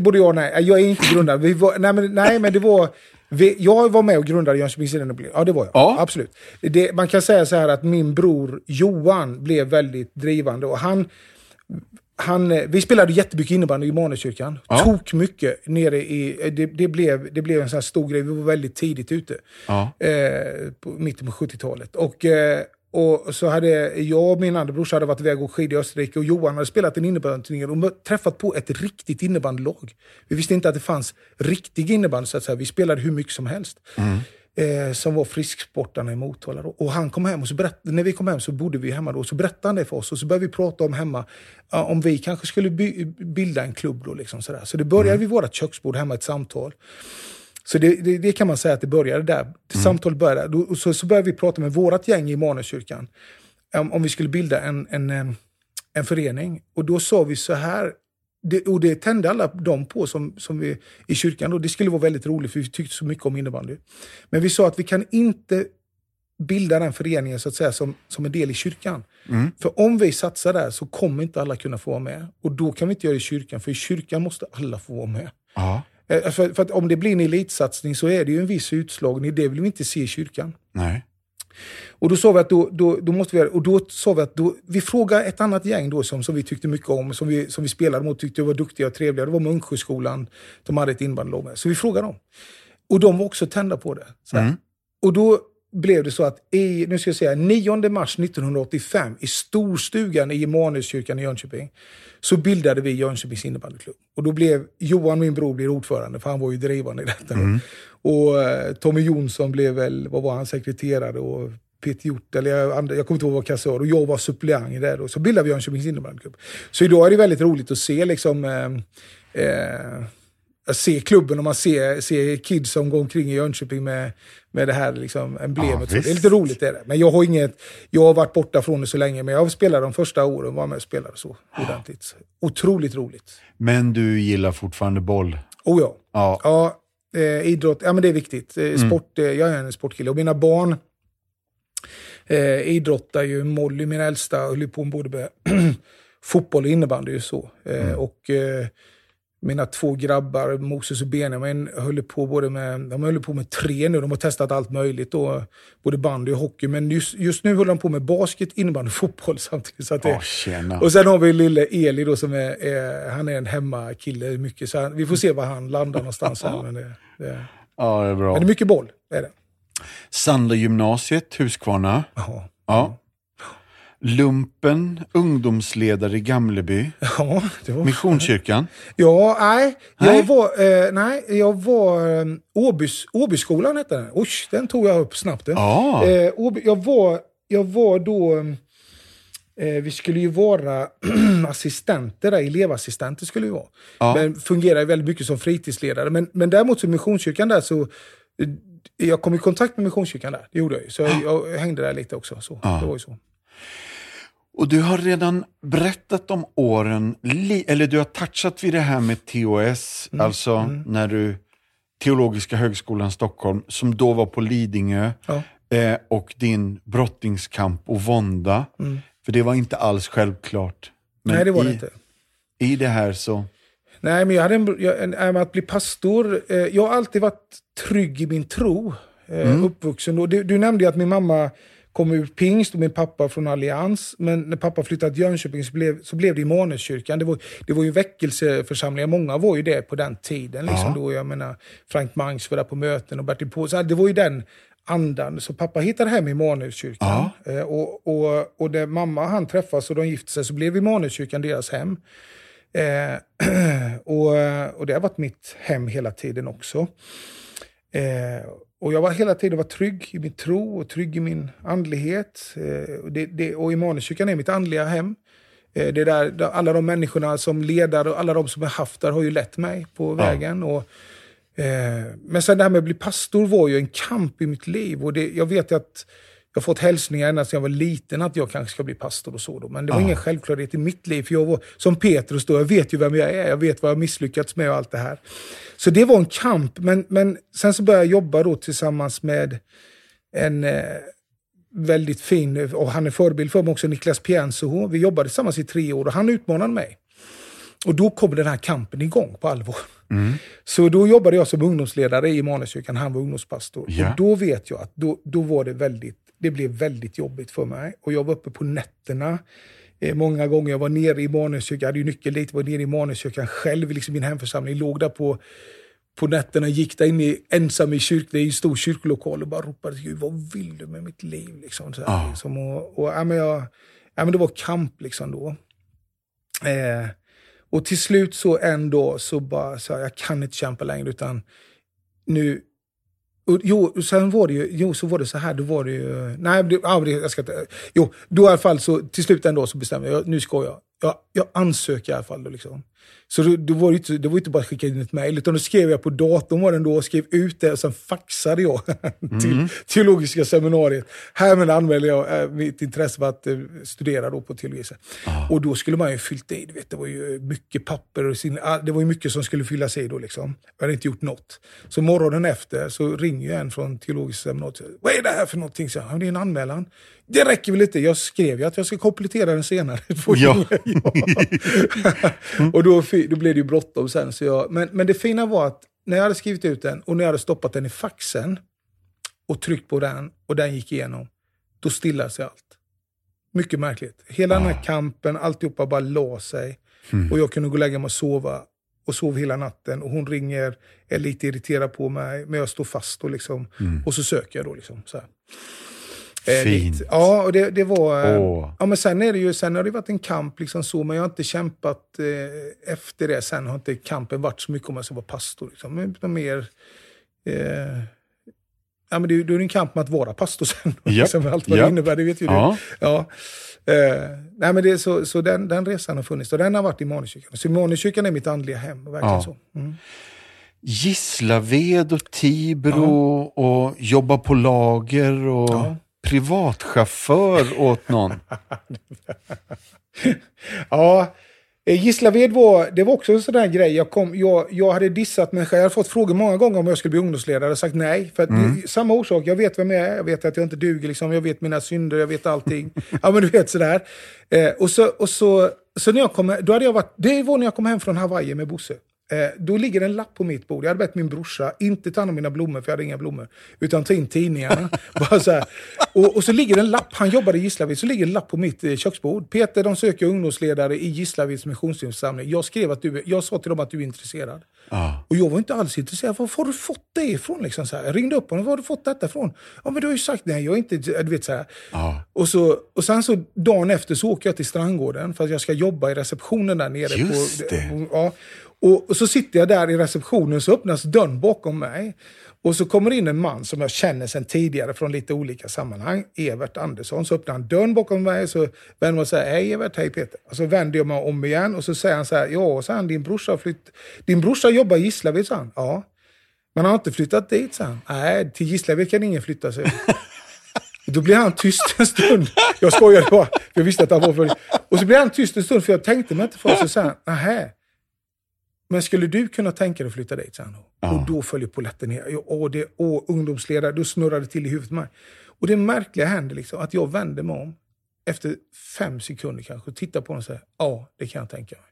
både ja och nej. Jag är inte grundad. Vi var, nej, men, nej, men det var... Vi, jag var med och grundade Jönköpings Innebandyklubb. Ja, det var jag. Ja. Absolut. Det, man kan säga så här att min bror Johan blev väldigt drivande. Och han, han, eh, vi spelade jättemycket innebandy i Maneskyrkan. Ja. Tok mycket nere i... Det, det, blev, det blev en sån här stor grej. Vi var väldigt tidigt ute. Ja. Eh, på mitten på 70-talet. Och, eh, och så hade jag och min andra brorsa hade varit iväg och skidor i Österrike och Johan hade spelat en innebandyturnering och träffat på ett riktigt innebandylag. Vi visste inte att det fanns riktig innebandy, så att säga. Vi spelade hur mycket som helst. Eh, som var frisksportarna i Motala. Då. Och han kom hem och så berättade, när vi kom hem så bodde vi hemma då. Så berättade han det för oss och så började vi prata om hemma om vi kanske skulle by- bilda en klubb då. Liksom sådär. Så det började vid vårt köksbord hemma ett samtal. Så det, det, det kan man säga att det började där. Samtalet började där. Så, så började vi prata med vårt gäng i Maneskyrkan. Om, om vi skulle bilda en, en, en förening. Och då sa vi så här. Det, och det tände alla de på som, som vi, i kyrkan. Då. Det skulle vara väldigt roligt för vi tyckte så mycket om innebandy. Men vi sa att vi kan inte bilda den föreningen så att säga som, som en del i kyrkan. För om vi satsar där så kommer inte alla kunna få vara med. Och då kan vi inte göra det i kyrkan, för i kyrkan måste alla få vara med. Ja. Eh, För, för att om det blir en elitsatsning så är det ju en viss utslagning. Det vill vi inte se i kyrkan. Nej. Och då sa vi att då, då, då måste vi, och då sa vi att då, vi frågar ett annat gäng då som, som vi tyckte mycket om, som vi, som vi spelade mot, tyckte var duktiga och trevliga. Det var Munksjöskolan, de hade ett inbandylag med. Så vi frågade dem. Och de var också tända på det. Mm. Och då blev det så att i, nu ska jag säga, 9 mars 1985 i storstugan i Emanuelskyrkan i Jönköping så bildade vi Jönköpings innebandyklubb. Och då blev Johan, min bror, blev ordförande för han var ju drivande i detta. då. Och eh, Tommy Jonsson blev väl, vad var han, sekreterare och Peter Hjort, eller jag, jag kommer inte ihåg vad kassör, och jag var suppleant där då. Så bildade vi Jönköpings innebandyklubb. Så idag är det väldigt roligt att se liksom eh, eh, se klubben och man ser, ser kids som går omkring i Jönköping med, med det här liksom emblemet. Ja, det är lite roligt. Är det. Men jag har inget, jag har varit borta från det så länge, men jag spelade de första åren, var med och spelade så ordentligt. Otroligt roligt. Men du gillar fortfarande boll? Oh ja. Ja. ja eh, idrott, ja men det är viktigt. Eh, sport, eh, jag är en sportkille och mina barn eh, idrottar ju. Molly, min äldsta, höll ju på både med fotboll och innebandy. Ju så. Eh, Och eh, mina två grabbar, Moses och Benjamin, höll på, både med, de höll på med tre nu. De har testat allt möjligt. Då, både bandy och hockey. Men just, just nu håller de på med basket, innebandy och fotboll samtidigt. Så att det, tjena. och sen har vi lille Eli då som är, är han är en hemmakille. Mycket, så han, vi får se var han landar någonstans. här, men, det, det, Ja, det är bra. men det är mycket boll. Är det. Sandlergymnasiet, Huskvarna. Jaha. Ja. Lumpen, ungdomsledare i Gamleby. Ja, var... Missionskyrkan. Ja, nej. Nej. Jag var, eh, nej, jag var eh, Åbys, Åbyskolan hette den. Usch, den tog jag upp snabbt. Ja. Eh, Åby, jag, var, jag var då... Eh, vi skulle ju vara assistenter, där, elevassistenter skulle vi vara. Ja. Men fungerar väldigt mycket som fritidsledare. Men, men däremot så Missionskyrkan där så... eh, Jag kom i kontakt med Missionskyrkan där, det gjorde jag ju. Så jag, jag hängde där lite också. Så. Ja. Det var ju så. Och du har redan berättat om åren, eller du har touchat vid det här med TOS, Mm. alltså när du, Teologiska högskolan Stockholm, som då var på Lidingö, Ja. eh, och din brottingskamp och vånda. För det var inte alls självklart. Men Mm. Nej, det var i, det inte. I det här så, Nej, men jag hade en, jag, en, äh, med att bli pastor. Eh, jag har alltid varit trygg i min tro. Eh, Uppvuxen. Och du, du nämnde att min mamma kom ur pingst och min pappa från allians. Men när pappa flyttade till Jönköping så blev, så blev det Immanuelskyrkan. Det var, det var ju väckelseförsamlingar. Många var ju det på den tiden. Liksom, Ja. då, jag menar, Frank Mangs var där på möten och Bertil På. Så här, det var ju den andan. Så pappa hittade hem Immanuelskyrkan. Eh, och, och, och när mamma och han träffas och de gifte sig så blev Immanuelskyrkan deras hem. Eh, och, och det har varit mitt hem hela tiden också. Eh, och jag var hela tiden var trygg i min tro och trygg i min andlighet. Eh, och, det, det, och Immanuelskyrkan är mitt andliga hem. Eh, det är där, där alla de människorna som ledare och alla de som jag haft där har ju lett mig på vägen. Och, eh, men sen det här med att bli pastor var ju en kamp i mitt liv. Och det, jag vet att jag har fått hälsningar ända sedan jag var liten att jag kanske ska bli pastor och så. Då. Men det var Ja. ingen självklarhet i mitt liv. För jag var, som Petrus då, jag vet ju vem jag är. Jag vet vad jag misslyckats med och allt det här. Så det var en kamp. Men, men sen så började jag jobba då tillsammans med en eh, väldigt fin, och han är förebild för mig också, Niklas Pienso. Vi jobbade tillsammans i tre år och han utmanade mig. Och då kom den här kampen igång på allvar. Så då jobbade jag som ungdomsledare i Immanuelskyrkan, han var ungdomspastor. Ja. Och då vet jag att då, då var det väldigt, det blev väldigt jobbigt för mig. Och jag var uppe på nätterna. Eh, många gånger jag var nere i Immanuelskyrkan, jag hade ju nyckel dit, var nere i Immanuelskyrkan själv, liksom min hemförsamling, låg där på på nätterna, gick där in i, ensam i kyrkan, ju en stor kyrkolokal och bara ropade Gud, vad vill du med mitt liv? Liksom, så här, Ja. liksom, och, och, ja, men jag, ja, men det var kamp liksom då. Eh, och till slut så en dag så bara, så här, jag kan inte kämpa längre utan nu och, jo, sen var det ju, jo, så var det så här, då var det ju, nej, det, ja, det, jag ska inte, jo, då i alla fall så till slut ändå så bestämde jag, nu ska jag, jag, jag ansöker i alla fall då liksom. Så då, då var det, inte, det var inte bara att skicka in ett mejl, utan då skrev jag på datorn var den då skrev ut det och sen faxade jag till teologiska seminariet. Härmed anmälde jag eh, mitt intresse för att eh, studera då på teologi. Och då skulle man ju fyllt i, vet, det var ju mycket papper och sin, ah, det var ju mycket som skulle fyllas i då liksom. Jag hade inte gjort något. Så morgonen efter så ringer jag en från teologiska seminariet. Vad är det här för någonting? Så, jag, det är en anmälan. Det räcker väl inte? Jag skrev ju att jag ska komplettera den senare. Ja. och då, då blev det ju bråttom sen. Så jag, men, men det fina var att när jag hade skrivit ut den och när jag hade stoppat den i faxen och tryckt på den och den gick igenom, då stillade sig allt. Mycket märkligt. Hela den här kampen, alltihopa bara la sig. Och jag kunde gå och lägga mig och sova. Och sov hela natten. Och hon ringer, är lite irriterad på mig, men jag står fast och liksom. Och så söker jag då liksom. Så här. Eh, Fint. dit. Ja, och det, det var... eh. Ja, men sen, är det ju, sen har det varit en kamp, liksom så, men jag har inte kämpat eh, efter det. Sen har inte kampen varit så mycket om jag ska vara pastor. Liksom. Utan mer... Eh, ja, men det, då är det en kamp med att vara pastor sen. Ja. liksom, allt vad Ja. det innebär, det vet ju Ja. du. Ja. Eh, nej, men det, så så den, den resan har funnits och den har varit i Immanuelskyrkan. Så Immanuelskyrkan är mitt andliga hem. Verkligen Ja. så. Mm. Gislaved och Tibro och jobba på lager och Ja. Privatchaufför åt någon. Ja, eh, Gislaved var, det var också en sån där grej. Jag, kom, jag, jag hade dissat mig själv. Jag hade fått frågor många gånger om jag skulle bli ungdomsledare. och sagt nej. För att det, samma orsak. Jag vet vem jag är. Jag vet att jag inte duger. Liksom. Jag vet mina synder. Jag vet allting. ja, men du vet sådär. Eh, och så, och så, så när jag kom, då hade jag varit, det var när jag kom hem från Hawaii med Bosse. Eh, då ligger en lapp på mitt bord. Jag hade bett min brorsa inte ta hand om mina blommor, för jag hade inga blommor. Utan ta in tidningarna. Bara så. Och, och så ligger en lapp, han jobbade i Gislaved, så ligger en lapp på mitt eh, köksbord. Peter, de söker ungdomsledare i Gislaveds missionsförsamling. Jag skrev att du, jag sa till dem att du är intresserad. Ja. Och jag var inte alls intresserad. Var har du fått det ifrån? Liksom så här. Jag ringde upp honom. Var har du fått detta ifrån? Ja, men du har ju sagt nej. Jag är inte... Du vet så här. Ja. Och, så, och sen så dagen efter så åker jag till Strandgården för att jag ska jobba i receptionen där nere. Just på, det. Ja. Och, och så sitter jag där i receptionen så öppnas dörren bakom mig. Och så kommer in en man som jag känner sedan tidigare från lite olika sammanhang. Evert Andersson. Så öppnar han dörren bakom mig. Så vänder man och säger hej Evert, hej Peter. Och så vänder jag mig om igen och så säger han så här. Ja, så han, din brorsa har flytt... Din brorsa jobbar i Gislaved, sa han. Ja. Men han har inte flyttat dit, sa han. Nej, till Gislaved kan ingen flytta sig. Då blir han tyst en stund. Jag skojade bara, för jag visste att han var för... Och så blir han tyst en stund, för jag tänkte mig inte för. Så sa han, nähä. Men skulle du kunna tänka dig att flytta dit? Ja. Och då följer polletten ner. Åh, det, åh, ungdomsledare, då snurrade det till i huvudet mig. Och det märkliga hände liksom, att jag vände mig om efter fem sekunder kanske och tittade på honom och sa, ja, det kan jag tänka mig.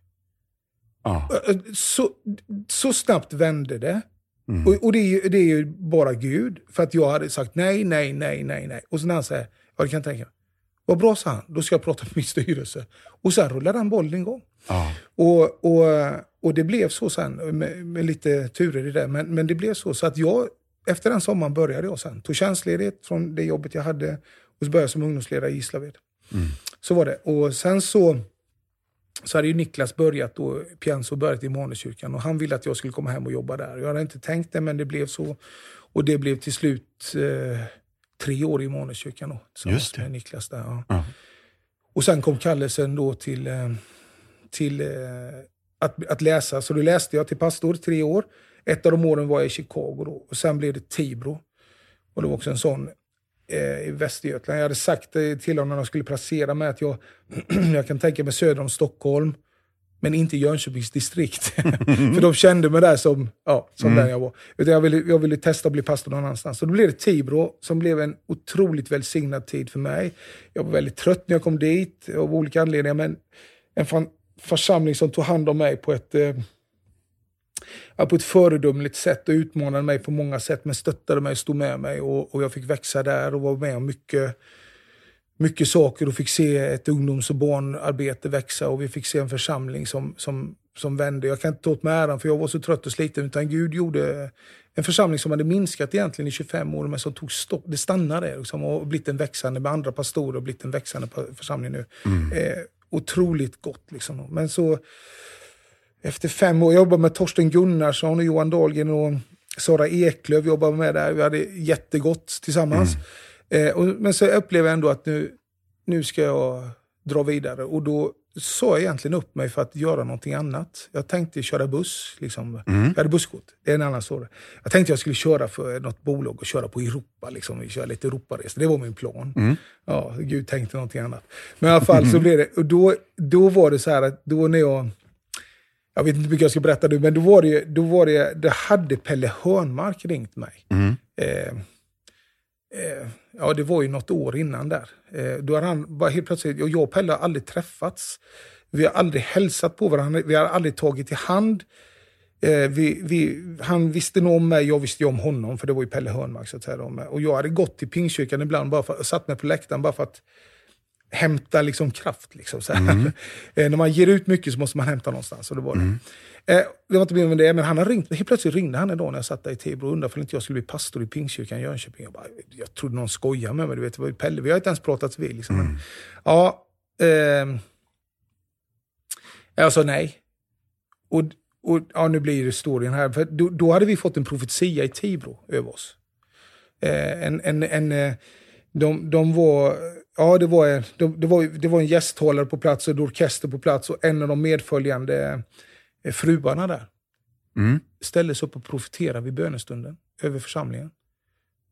Ja. Så, så snabbt vände det. Mm. Och, och det, är ju, det är ju bara Gud. För att jag hade sagt nej, nej, nej, nej, nej. Och så när han säger, ja det kan jag tänka mig. Vad bra, sa han. Då ska jag prata med min styrelse. Och sen rullade han bollen igång. Ja. Och, och, och det blev så sen, med, med lite turer i det. Men, men det blev så. Så att jag, efter den sommaren började jag sen. Tog tjänstledighet från det jobbet jag hade. Och så började jag som ungdomsledare i Gislaved. Så var det. Och sen så, så hade ju Niklas börjat då, Pienso börjat i Immanuelskyrkan. Och han ville att jag skulle komma hem och jobba där. Jag hade inte tänkt det, men det blev så. Och det blev till slut eh, tre år i Immanuelskyrkan då. tillsammans. Med Niklas där. Ja. Ja. Och sen kom kallelsen då till, eh, till eh, att, att läsa. Så då läste jag till pastor tre år. Ett av de åren var jag i Chicago då. Och sen blev det Tibro. Och det var också en sån eh, i Västergötland. Jag hade sagt till honom när de skulle placera mig att jag, jag kan tänka mig söder om Stockholm. Men inte Jönköpings distrikt. För de kände mig där som, ja, som den jag var. Utan jag ville, jag ville testa att bli pastor någon annanstans. Så då blev det Tibro som blev en otroligt välsignad tid för mig. Jag var väldigt trött när jag kom dit av olika anledningar. Men en fan, församling som tog hand om mig på ett, eh, på ett föredömligt sätt och utmanade mig på många sätt. Men stöttade mig, stod med mig och, och jag fick växa där och var med om mycket mycket saker och fick se ett ungdoms och barnarbete växa och vi fick se en församling som, som, som vände. Jag kan inte ta åt mig äran för jag var så trött och sliten utan Gud gjorde en församling som hade minskat egentligen i 25 år men som tog stopp. Det stannade liksom, och blivit en växande med andra pastorer och blivit en växande församling nu. Eh, otroligt gott liksom. Men så efter fem år, jag jobbade med Torsten Gunnarsson och Johan Dahlgren och Sara Eklöf jobbade med där. Vi hade jättegott tillsammans. Eh, och, men så upplever jag ändå att nu, nu ska jag dra vidare. Och då sa jag egentligen upp mig för att göra någonting annat. Jag tänkte köra buss. Liksom. Jag hade busskort. Det är en annan story. Jag tänkte jag skulle köra för något bolag och köra på Europa. Liksom. Vi kör lite Europaresor. Det var min plan. Ja, Gud tänkte någonting annat. Men i alla fall så blev det. Och då, då var det så här att då när jag jag vet inte hur mycket jag ska berätta nu, men då var det, då var det, det hade Pelle Hörnmark ringt mig. Eh, eh, ja, det var ju något år innan där. Eh, då har han bara helt plötsligt, och jag och Pelle har aldrig träffats. Vi har aldrig hälsat på varandra, vi har aldrig tagit i hand. Eh, vi, vi, han visste nog om mig, jag visste ju om honom, för det var ju Pelle Hörnmark. Så att säga, och jag hade gått till Pingstkyrkan ibland, bara för, satt mig på läktaren bara för att hämta liksom kraft. Liksom, så här. Eh, när man ger ut mycket så måste man hämta någonstans. Och det, var det. Eh, det var inte mer med det, men han har ringt, helt plötsligt ringde han en dag när jag satt där i Tibro och undrade om inte jag skulle bli pastor i Pingstkyrkan i Jönköping. Jag, bara, jag trodde någon skojade med mig, du vet, det var ju Pelle, vi har inte ens pratat vid. Liksom. Men, ja, ehm, jag sa nej. Och, och ja, nu blir det storyn här. För då, då hade vi fått en profetia i Tibro över oss. Eh, en, en, en, eh, de, de var, ja, det, var, de, det, var, det var en gästhållare på plats och en orkester på plats och en av de medföljande eh, fruarna där Mm. ställde sig upp och profeterade vid bönestunden över församlingen.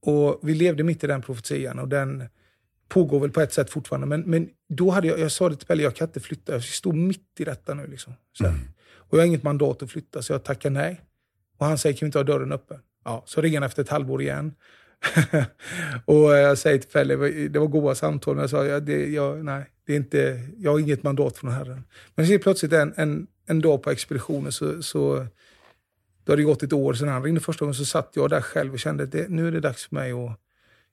Och vi levde mitt i den profetian och den pågår väl på ett sätt fortfarande. Men, men då hade jag, jag sa det till Pelle, jag kan inte flytta. Jag står mitt i detta nu. Liksom. Så här. Och jag har inget mandat att flytta, så jag tackar nej. Och han säger, kan vi inte ha dörren öppen? Ja, så ringer han efter ett halvår igen. och jag säger till Pelle, det var goda samtal, men jag sa, ja, det, jag, nej, det är inte, jag har inget mandat från Herren. Men så plötsligt en, en, en dag på expeditionen så, så då hade det gått ett år sedan han ringde första gången, så satt jag där själv och kände att nu är det dags för mig att...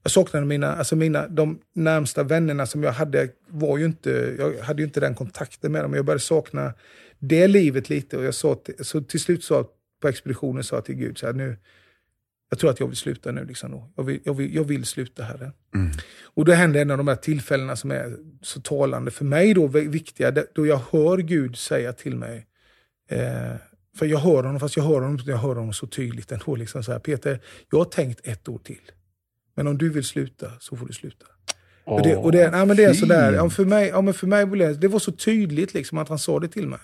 Jag saknade mina, alltså mina, de närmsta vännerna som jag hade, var ju inte, jag hade ju inte den kontakten med dem. Jag började sakna det livet lite och jag sa till, så till slut sa på expeditionen sa jag till Gud så här, nu, jag tror att jag vill sluta nu. Liksom. Jag, vill, jag, vill, jag vill sluta här. Mm. Och då hände en av de här tillfällena som är så talande för mig då, viktiga, då jag hör Gud säga till mig, eh, för jag hör honom, fast jag hör honom, jag hör honom så tydligt ändå. Liksom så här, Peter, jag har tänkt ett år till. Men om du vill sluta så får du sluta. Åh, och det, och det, nej, men det är sådär, ja, för mig, ja, men för mig blev det, det var så tydligt liksom, att han sa det till mig.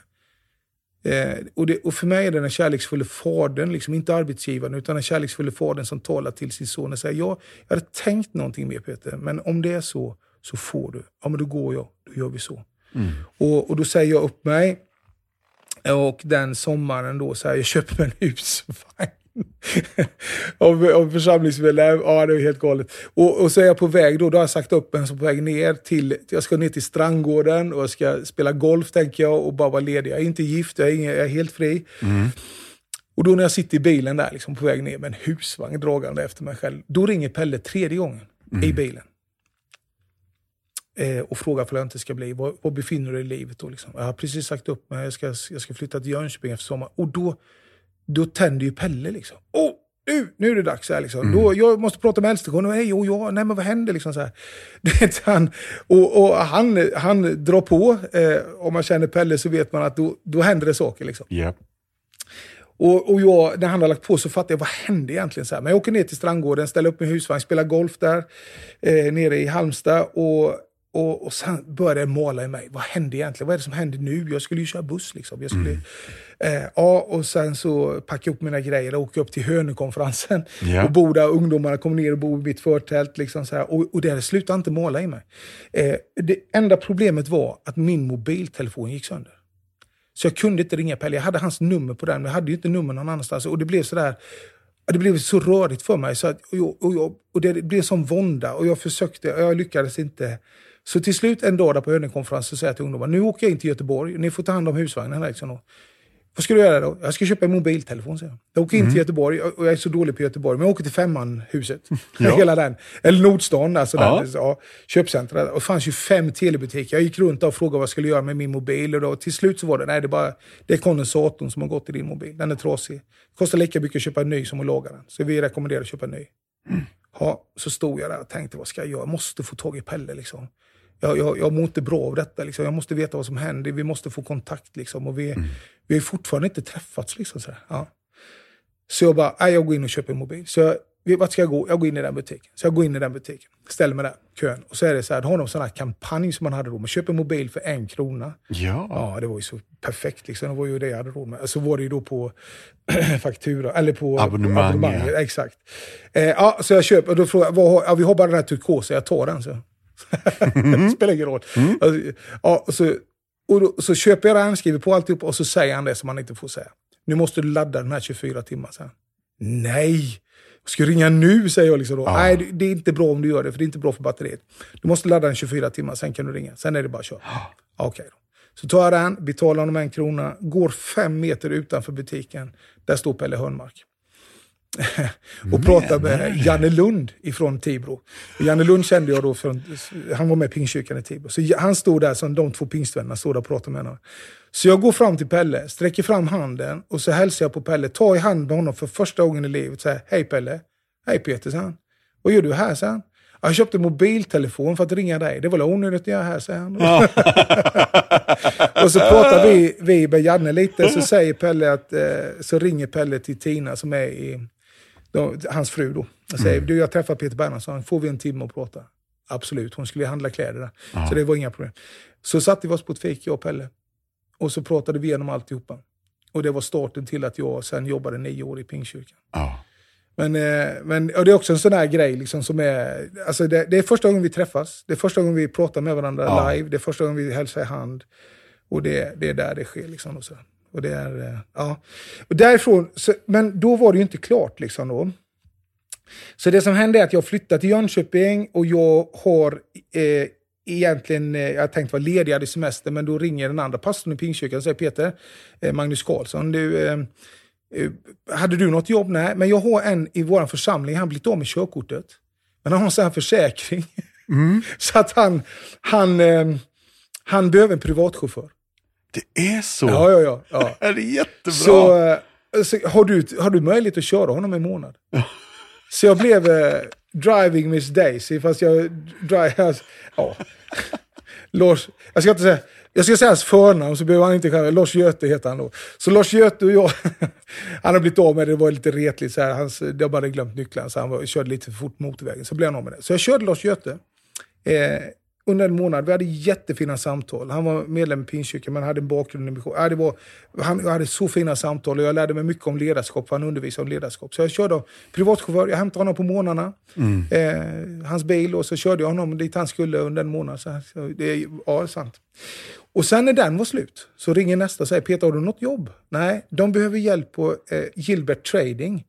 Eh, och, det, och för mig är det den kärleksfulla fadern, liksom, inte arbetsgivaren, utan den kärleksfulla fadern som talar till sin son och säger, ja, jag hade tänkt någonting mer Peter, men om det är så, så får du. Ja, men då går jag, då gör vi så. Mm. Och, och då säger jag upp mig. Och den sommaren då, så här, jag köper mig en husvagn. av, av församlingsmedlem. Ja, det är helt galet. Och, och så är jag på väg då, då har jag sagt upp mig, så på väg ner till, jag ska ner till Strandgården och jag ska spela golf tänker jag och bara vara ledig. Jag är inte gift, jag är, ingen, jag är helt fri. Mm. Och då när jag sitter i bilen där, liksom, på väg ner med en husvagn dragande efter mig själv, då ringer Pelle tredje gången i bilen. Eh, och frågar för jag inte ska bli, var, var befinner du dig i livet då? Liksom? Jag har precis sagt upp mig, jag ska, jag ska flytta till Jönköping efter sommaren. Och då, då tänder ju Pelle liksom. Åh, nu, nu är det dags här liksom. Då, jag måste prata med Älvstegården. Nej, jo, ja, nej, men vad händer liksom så här? Han, och, och han, han drar på. Eh, om man känner Pelle så vet man att då, då händer det saker liksom. Japp. Och, och jag, när han har lagt på så fattar jag, vad hände egentligen? Så här? Men jag åker ner till Strandgården, ställer upp min husvagn, spelar golf där, eh, nere i Halmstad. Och, och, och sen började det måla i mig. Vad hände egentligen? Vad är det som händer nu? Jag skulle ju köra buss liksom. Jag skulle, eh, ja, och sen så packade jag upp mina grejer och åkte upp till Hönökonferensen. Ja. Och bor där, ungdomarna kommer ner och bor i mitt förtält. Liksom så här. Och, och det slutade inte måla i mig. Eh, det enda problemet var att min mobiltelefon gick sönder. Så jag kunde inte ringa Pelle. Jag hade hans nummer på den, men jag hade ju inte nummer någon annanstans. Och det blev sådär, det blev så rörigt för mig. Så att, och, jag, och, jag, och det blev som vånda. Och jag försökte, och jag lyckades inte. Så till slut en dag där på Hönökonferensen så säger jag till ungdomarna, nu åker jag in till Göteborg. Ni får ta hand om husvagnen. Liksom. Vad ska du göra då? Jag ska köpa en mobiltelefon, säger jag. Jag åker in till Göteborg, och jag är så dålig på Göteborg, men jag åker till Femmanhuset. Ja. Hela den. Eller Nordstan, alltså Ja. där, ja, köpcentra. Och det fanns ju fem telebutiker. Jag gick runt och frågade vad jag skulle göra med min mobil. Och då, till slut så var det, nej det är bara det är kondensatorn som har gått i din mobil. Den är trasig. Det kostar lika mycket att köpa en ny som att laga den. Så vi rekommenderar att köpa en ny. Ja, så stod jag där och tänkte, vad ska jag göra? Jag måste få tag i Pelle liksom. Jag, jag, jag mår inte bra av detta. Liksom. Jag måste veta vad som händer. Vi måste få kontakt. Liksom. Och vi, vi har fortfarande inte träffats. Liksom, så. Ja. så jag bara, jag går in och köper en mobil. Så jag, vart ska jag gå? Jag går in i den butiken. Så jag går in i den butiken. Ställer mig där, kön. Och så är det så här, då har de sån här kampanj som man hade då. Man köper en mobil för en krona. Ja. Ja, det var ju så perfekt. Liksom. Det var ju det jag hade råd med. Så var det ju då på faktura, eller på Abonnemang, på ja. Exakt. Eh, ja, så jag köper, och då frågar jag, vad har, ja, vi har bara den här turkosa, jag tar den. Så. Spelar ingen roll. Alltså, ja, så, och då, så köper jag den, skriver på alltihop och så säger han det som han inte får säga. Nu måste du ladda den här 24 timmar sen. Nej! Jag ska ringa nu, säger jag. Liksom då. Ja. Nej, det- det är inte bra om du gör det, för det är inte bra för batteriet. Du måste ladda den 24 timmar, sen kan du ringa. Sen är det bara att köra. Ja, Okej då. Så tar jag den, betalar honom en krona, går fem meter utanför butiken. Där står Pelle Hörnmark. Och pratar med Janne Lund ifrån Tibro. Och Janne Lund kände jag då, från, han var med i Pingstkyrkan i Tibro. Så han stod där, som de två pingstvännerna stod där och pratade med honom. Så jag går fram till Pelle, sträcker fram handen och så hälsar jag på Pelle, tar i hand med honom för första gången i livet. Så här, Hej Pelle. Hej Peter, sa han. Vad gör du här, sa han. Jag köpte mobiltelefon för att ringa dig. Det var väl onödigt att göra här, säger han. och så pratar vi, vi med Janne lite, så säger Pelle att, eh, så ringer Pelle till Tina som är i Då, hans fru då. Jag säger, du jag träffar Peter Bernhardsson, får vi en timme att prata? Absolut, hon skulle handla kläder där. Ja. Så det var inga problem. Så satte vi oss på ett fik, jag och Pelle. Och så pratade vi igenom alltihopa. Och det var starten till att jag sen jobbade nio år i Pingstkyrkan. Ja. Men, eh, men och det är också en sån här grej liksom som är... Alltså det, det är första gången vi träffas. Det är första gången vi pratar med varandra Ja. live. Det är första gången vi hälsar i hand. Och det, det är där det sker. Liksom och så. Och det är, eh, ja. och därifrån, så, men då var det ju inte klart. Liksom då. Så det som hände är att jag flyttade till Jönköping och jag har eh, egentligen, eh, jag tänkte vara ledig, hade semester, men då ringer den andra pastorn i Pingstkyrkan och säger Peter, eh, Magnus Karlsson, du, eh, eh, hade du något jobb? Nej, men jag har en i vår församling, han har blivit av med körkortet. Men han har en sån här försäkring. så att han, han, eh, han behöver en privatchaufför. Det är så? Ja, ja, ja. ja. Det är jättebra. Så, eh, så har, du, har du möjlighet att köra honom en månad? Så jag blev eh, driving Miss Daisy, fast jag... Drive, ja. Lars, jag ska inte säga... Jag ska säga hans förnamn så behöver han inte kalla Lars Göte heter han då. Så Lars Göte och jag, han har blivit av med det, det var lite retligt så här. Hans, de hade glömt nycklarna så han var, körde lite för fort motorvägen. Så blev han av med det. Så jag körde Lars Göte. Eh, under en månad. Vi hade jättefina samtal. Han var medlem i Pingstkyrkan men hade en bakgrund i mission. Ja, det var, han hade så fina samtal och jag lärde mig mycket om ledarskap, för han undervisade om ledarskap. Så jag körde privatchaufför, jag hämtade honom på morgnarna, eh, hans bil, och så körde jag honom dit han skulle under en månad. Så, det, är- ja, är sant. Och sen när den var slut så ringer nästa och säger Peter, har du något jobb? Nej, de behöver hjälp på eh, Gilbert Trading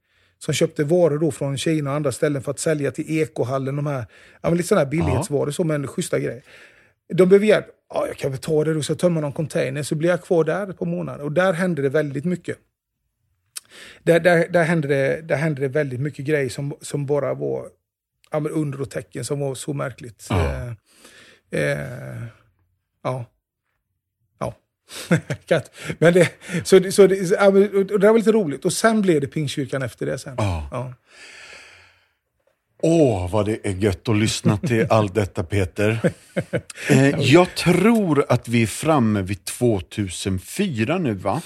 som köpte varor då från Kina och andra ställen för att sälja till ekohallen. De här, ja, men lite sådana här billighetsvaror, så, men schyssta grejer. De behöver hjälp. Ja, jag kan väl ta det då, så jag tömmer någon container. Så blir jag kvar där på månaden. Och där hände det väldigt mycket. Där, där, där, hände, det, där hände det väldigt mycket grejer som, som bara var ja, under och tecken, som var så märkligt. Ja. Eh, eh, ja. Men det, så, så det, och det var lite roligt. Och sen blev det Pingstkyrkan efter det sen. Ja. Ja. Åh, vad det är gött att lyssna till allt detta Peter. Eh, jag tror att vi är framme vid 2004 nu va?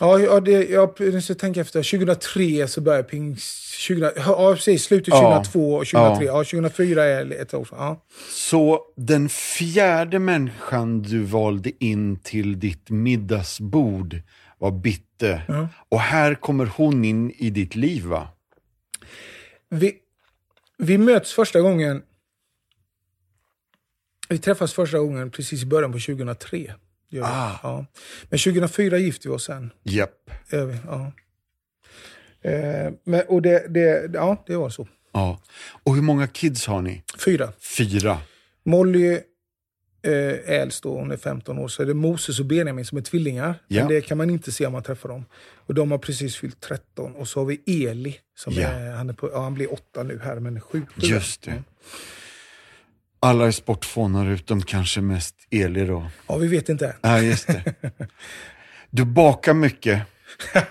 Ja, ja, det, jag, jag tänka efter. 2003 så började Pingst... 20, ja, precis. Slutet Ja. 2002 och 2003. Ja. Ja. 2004 är ett år sedan. Ja. Så den fjärde människan du valde in till ditt middagsbord var Bitte. Och här kommer hon in i ditt liv va? Vi, vi möts första gången... Vi träffas första gången precis i början på 2003. Gör. Ah. Ja. Men 2004 gifte vi oss sen. Japp. Vi, Ja. Eh, men, och det, det, ja, det var så. Ja. Och hur många kids har ni? Fyra. Fyra. Molly eh, är äldst då, hon är 15 år, så är det Moses och Benjamin som är tvillingar. Ja. Men det kan man inte se om man träffar dem. Och de har precis fyllt 13. Och så har vi Eli, som Ja. är, han, är på, ja, han blir åtta nu här, men sju. sju. Just det. Alla är sportfånar utom kanske mest Eli då. Ja, vi vet inte än. Ja, just det. Du bakar mycket.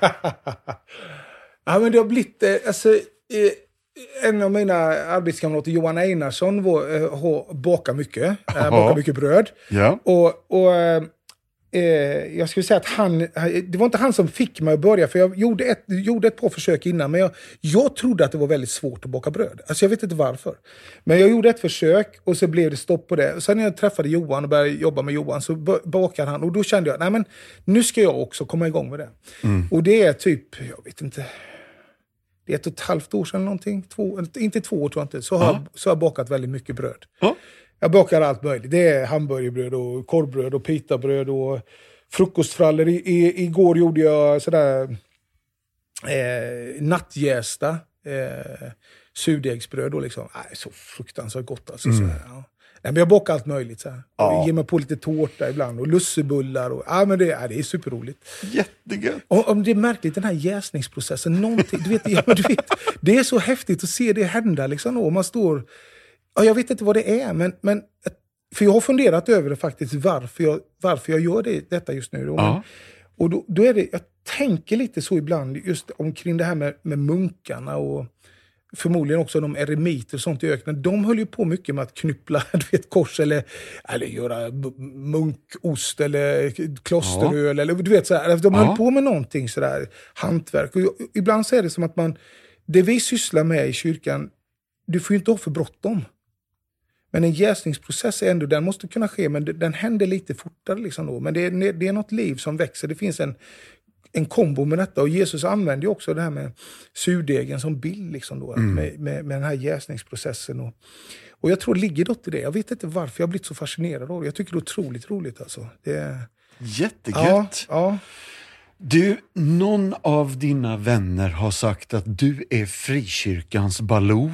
Ja, men det har blivit, eh, alltså, eh, en av mina arbetskamrater, Johan Einarsson, var, eh, har, bakar mycket. Bakar mycket bröd. Ja. Och, och eh, jag skulle säga att han, det var inte han som fick mig att börja, för jag gjorde ett, gjorde ett par försök innan, men jag, jag trodde att det var väldigt svårt att baka bröd. Alltså jag vet inte varför. Men jag gjorde ett försök och så blev det stopp på det. Och sen när jag träffade Johan och började jobba med Johan så ba- bakade han och då kände jag, nej men nu ska jag också komma igång med det. Och det är typ, jag vet inte, det är ett och ett halvt år sedan någonting. Två, inte två år tror jag inte. Så har, jag, så har jag bakat väldigt mycket bröd. Ja. Jag bakar allt möjligt. Det är hamburgerbröd och korvbröd och pitabröd och frukostfrallor. I, i, igår gjorde jag sådär eh, nattjästa eh, surdegsbröd. Och liksom. Nej, så fruktansvärt gott alltså. Så här, ja. Nej, men jag bakar allt möjligt. Så här. Ja. Och ger mig på lite tårta ibland och lussebullar. Och, ja, men det, ja, det är superroligt. Jättegött. Och, om det är märkligt, den här jäsningsprocessen, någonting, du vet, ja, du vet, det är så häftigt att se det hända. Liksom, och man står, ja, jag vet inte vad det är, men, men för jag har funderat över det faktiskt, varför jag, varför jag gör det, detta just nu. Då. Ja. Och då, då är det, jag tänker lite så ibland just omkring det här med, med munkarna och förmodligen också de eremiter och sånt i öknen. De höll ju på mycket med att knyppla du vet, kors eller, eller göra munkost eller klosteröl. Eller, du vet, sådär. De höll Ja. på med någonting sådär, hantverk. Och ibland så är det som att man det vi sysslar med i kyrkan, du får ju inte ha för bråttom. Men en jäsningsprocess är ändå, den måste kunna ske, men den händer lite fortare. Liksom då. Men det är, det är något liv som växer. Det finns en, en kombo med detta. Och Jesus använder ju också det här med surdegen som bild, liksom då, mm. med, med, med den här jäsningsprocessen. Och, och jag tror det ligger något i det. Jag vet inte varför jag har blivit så fascinerad av det. Jag tycker det är otroligt roligt. Alltså. Det, Jättegött! Ja, ja. Du, någon av dina vänner har sagt att du är frikyrkans Baloo.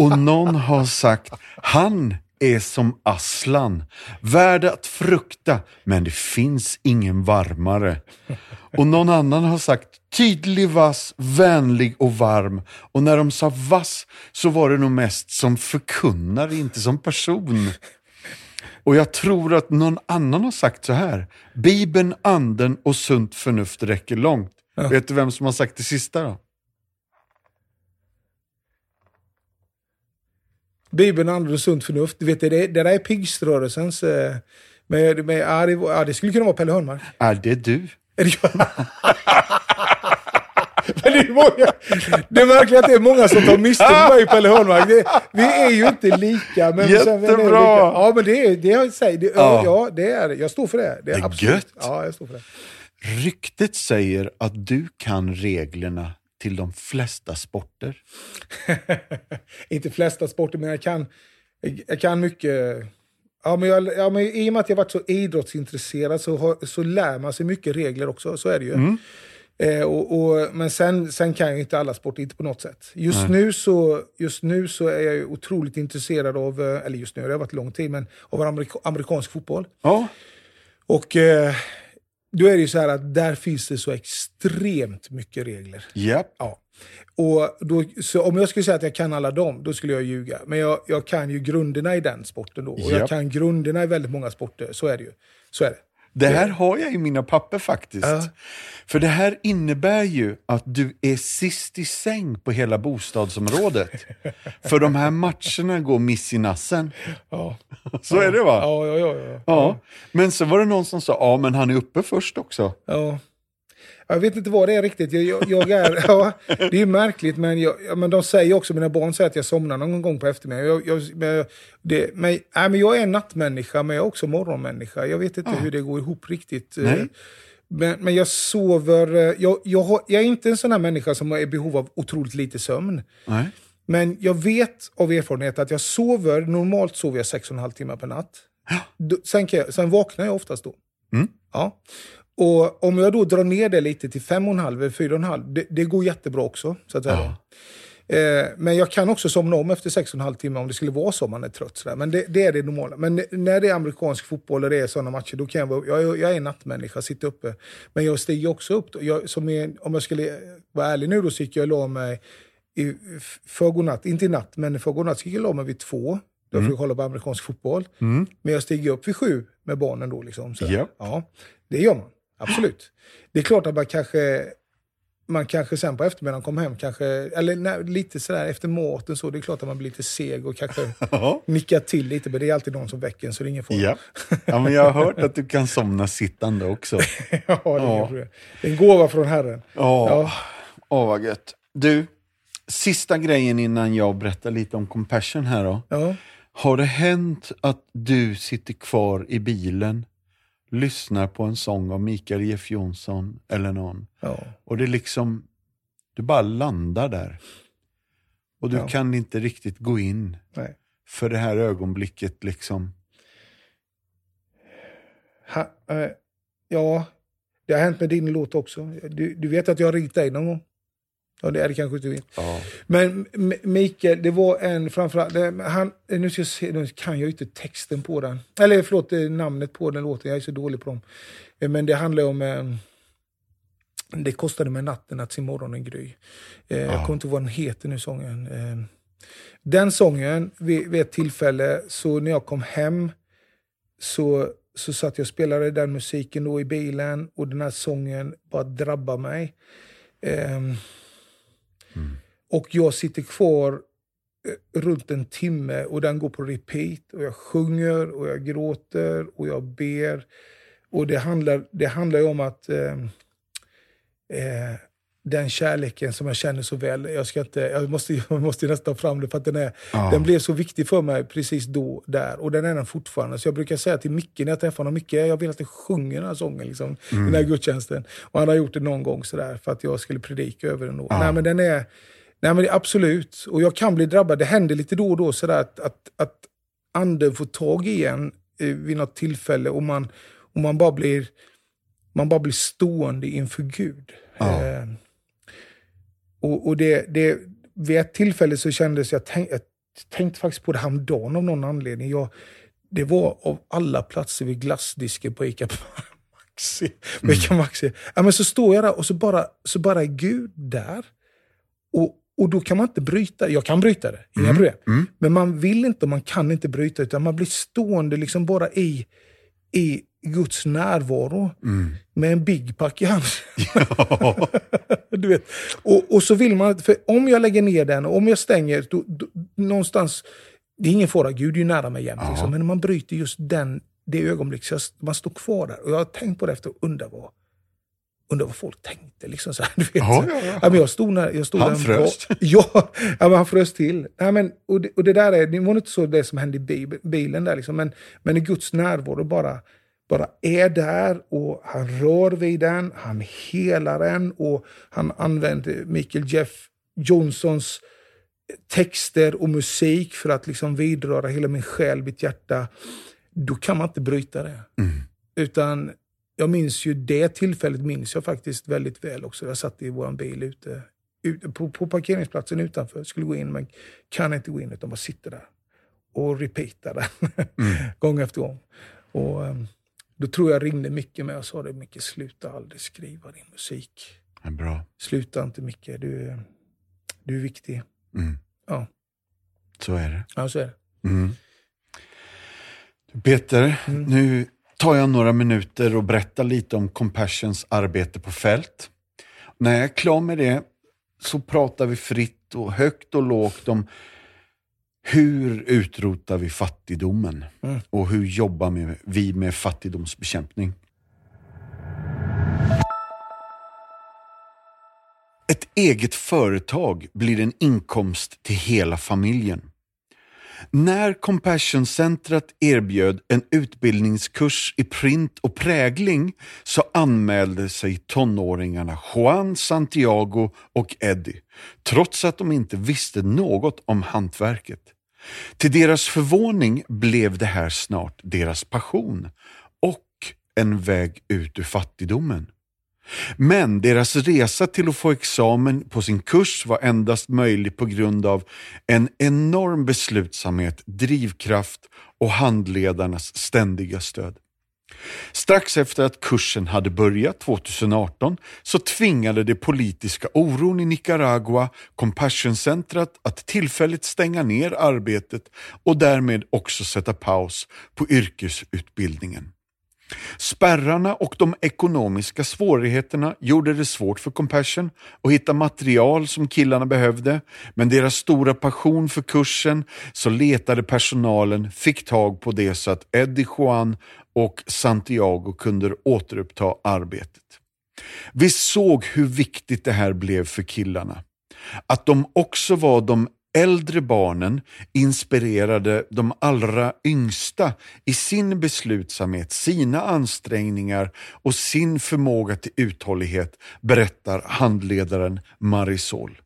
Och någon har sagt, han är som Aslan, värd att frukta, men det finns ingen varmare. Och någon annan har sagt, tydlig, vass, vänlig och varm. Och när de sa vass så var det nog mest som förkunnare, inte som person. Och jag tror att någon annan har sagt så här, Bibeln, anden och sunt förnuft räcker långt. Ja. Vet du vem som har sagt det sista då? Bibeln, anden och sunt förnuft. Du vet, det, det där är pingströrelsens... Eh, med, med, ja, det, ja, det skulle kunna vara Pelle Hörnmark. Är det du? Är det jag? Men det, är många, det är märkligt att det är många som tar miste på mig Pelle Hörnmark. Det, vi är ju inte lika. Men Jättebra! Ja, men det är det jag säger. Det, ja. ja, det är Jag står för det. Det är, det är absolut. gött. Ja, jag står för det. Ryktet säger att du kan reglerna till de flesta sporter? inte flesta sporter, men jag kan, jag kan mycket. Ja, men, jag, ja, men I och med att jag varit så idrottsintresserad så, har, så lär man sig mycket regler också. Så är det ju. Mm. Eh, och, och, men sen, sen kan jag inte alla sporter, inte på något sätt. Just nu, så, just nu så är jag otroligt intresserad av, eh, eller just nu, det har varit lång tid, men av amerika, amerikansk fotboll. Ja. Och eh, då är det ju så här att där finns det så extremt mycket regler. Yep. Ja. Och då, så om jag skulle säga att jag kan alla dem, då skulle jag ljuga. Men jag, jag kan ju grunderna i den sporten då. Och yep. jag kan grunderna i väldigt många sporter. Så är det ju. Så är det. Det här har jag i mina papper faktiskt. Uh. För det här innebär ju att du är sist i säng på hela bostadsområdet. För de här matcherna går miss i nassen. Ja. Så ja. är det va? Ja, ja, ja, ja, ja. Men så var det någon som sa, ja men han är uppe först också. Ja. Jag vet inte vad det är riktigt. Jag, jag, jag är, ja, det är märkligt, men, jag, men de säger också, mina barn säger att jag somnar någon gång på eftermiddagen. Jag, jag, men, det, men, nej, men jag är nattmänniska, men jag är också morgonmänniska. Jag vet inte ja. hur det går ihop riktigt. Nej. Men, men jag sover... Jag, jag, har, jag är inte en sån här människa som är i behov av otroligt lite sömn. Nej. Men jag vet av erfarenhet att jag sover, normalt sover jag 6,5 timmar per natt. Ja. Sen, jag, sen vaknar jag oftast då. Mm. Ja. Och om jag då drar ner det lite till 5,5 eller 4,5, det, det går jättebra också. Så att säga. Ja. Eh, men jag kan också somna om efter 6,5 timmar om det skulle vara så man är trött. Sådär. Men det, det, är det normala. Men när det är amerikansk fotboll och det är sådana matcher, då kan jag vara, jag, jag är nattmänniska, sitter uppe. Men jag stiger också upp. Jag, är, om jag skulle vara ärlig nu då så gick jag och la mig i förrgår inte i natt, men i förrgår natt gick jag och la mig vid två. Då mm. får jag kolla på amerikansk fotboll. Mm. Men jag stiger upp vid sju med barnen då. Liksom, så. Yep. Ja, det gör man. Absolut. Det är klart att man kanske, man kanske sen på eftermiddagen kommer hem, kanske, eller nej, lite sådär efter maten så, det är klart att man blir lite seg och kanske nickar till lite, men det är alltid någon som väcker en så det är ingen fara. Ja. ja, men jag har hört att du kan somna sittande också. ja, det är, ja. är en gåva från Herren. Ja, ja. Åh, vad gött. Du, sista grejen innan jag berättar lite om compassion här då. Ja. Har det hänt att du sitter kvar i bilen lyssnar på en sång av Mikael Jeff Jonsson eller någon. Ja. Och det liksom, du bara landar där. Och du ja. kan inte riktigt gå in Nej. för det här ögonblicket liksom. Ha, äh, ja, det har hänt med din låt också. Du, du vet att jag har ringt dig någon gång? Ja, det är det kanske inte vet. Ja. Men Mikael, det var en framförallt... Han, nu, ska jag se, nu kan jag ju inte texten på den. Eller förlåt, eh, namnet på den låten. Jag är så dålig på dem. Eh, men det handlar om... Eh, det kostade mig natten att se morgonen gry. Ja. Jag kommer inte ihåg vad den heter nu, sången. Den sången, vid, vid ett tillfälle, så när jag kom hem så, så satt jag och spelade den musiken då i bilen och den här sången bara drabbade mig. Mm. Och jag sitter kvar eh, runt en timme och den går på repeat. Och jag sjunger och jag gråter och jag ber. Och det handlar, det handlar ju om att eh, eh, den kärleken som jag känner så väl. Jag, ska inte, jag, måste, jag måste nästan ta fram det för att den, är, ja. den blev så viktig för mig precis då där. Och den är den fortfarande. Så jag brukar säga till Micke när jag träffar honom, Micke jag vill att du sjunger den här sången, liksom, mm. den här gudstjänsten. Och han har gjort det någon gång sådär för att jag skulle predika över den. Då. Ja. Nej men den är, nej men absolut. Och jag kan bli drabbad. Det händer lite då och då sådär att, att, att anden får tag i en eh, vid något tillfälle och man, och man bara blir man bara blir stående inför Gud. Ja. Eh, och, och det, det, vid ett tillfälle så kändes jag, tänk, jag tänkte faktiskt på det häromdagen av någon anledning. Jag, det var av alla platser vid glassdisken på Ica Maxi. Mm. Ica Maxi. Ja, men så står jag där och så bara, så bara är Gud där. Och, och då kan man inte bryta. Jag kan bryta det, inga mm. problem. Mm. Men man vill inte och man kan inte bryta, utan man blir stående liksom bara i, i Guds närvaro mm. med en Big Pack i handen. Ja. du vet. Och, och så vill man, för om jag lägger ner den, och om jag stänger, då, då, någonstans, det är ingen fara, Gud är ju nära mig jämt. Liksom. Men när man bryter just den, det ögonblick, så man står kvar där. Och jag har tänkt på det efter och undrar vad, undrar vad folk tänkte. Liksom så här, du vet. Ja, ja, ja. ja men jag stod när, jag stod han frös. Ja, ja men han frös till. Ja, men, och, det, och det där är, det var inte så det som hände i bilen där, liksom, men, men i Guds närvaro bara bara är där och han rör vid den, han helar den och han använder Michael Jeff Johnsons texter och musik för att liksom vidröra hela min själ, mitt hjärta. Då kan man inte bryta det. Mm. Utan jag minns ju det tillfället minns jag faktiskt väldigt väl också. Jag satt i vår bil ute, ute på, på parkeringsplatsen utanför, skulle gå in men kan inte gå in utan bara sitter där och repeatar den mm. gång efter gång. Och, um, då tror jag ringde Micke med och sa det, Micke sluta aldrig skriva din musik. Ja, bra. Sluta inte Micke, du, du är viktig. Mm. Ja. Så är det. Ja, så är det. Mm. Peter, mm. nu tar jag några minuter och berättar lite om Compassions arbete på fält. När jag är klar med det så pratar vi fritt och högt och lågt om hur utrotar vi fattigdomen? Mm. Och hur jobbar vi med fattigdomsbekämpning? Ett eget företag blir en inkomst till hela familjen. När Compassion-centret erbjöd en utbildningskurs i print och prägling så anmälde sig tonåringarna Juan, Santiago och Eddie, trots att de inte visste något om hantverket. Till deras förvåning blev det här snart deras passion och en väg ut ur fattigdomen. Men deras resa till att få examen på sin kurs var endast möjlig på grund av en enorm beslutsamhet, drivkraft och handledarnas ständiga stöd. Strax efter att kursen hade börjat 2018 så tvingade det politiska oron i Nicaragua Compassion-centret att tillfälligt stänga ner arbetet och därmed också sätta paus på yrkesutbildningen. Spärrarna och de ekonomiska svårigheterna gjorde det svårt för Compassion att hitta material som killarna behövde, men deras stora passion för kursen så letade personalen fick tag på det så att Eddie Juan och Santiago kunde återuppta arbetet. Vi såg hur viktigt det här blev för killarna. Att de också var de äldre barnen inspirerade de allra yngsta i sin beslutsamhet, sina ansträngningar och sin förmåga till uthållighet, berättar handledaren Marisol.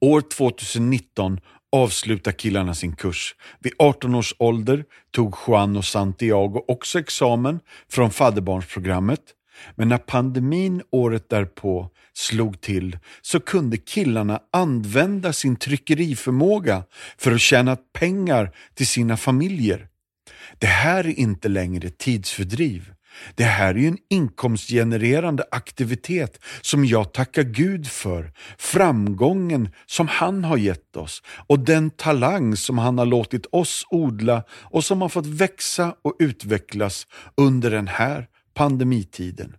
År 2019 avslutar killarna sin kurs. Vid 18 års ålder tog Juan och Santiago också examen från fadderbarnsprogrammet. Men när pandemin året därpå slog till så kunde killarna använda sin tryckeriförmåga för att tjäna pengar till sina familjer. Det här är inte längre tidsfördriv. Det här är ju en inkomstgenererande aktivitet som jag tackar Gud för. Framgången som han har gett oss och den talang som han har låtit oss odla och som har fått växa och utvecklas under den här pandemitiden.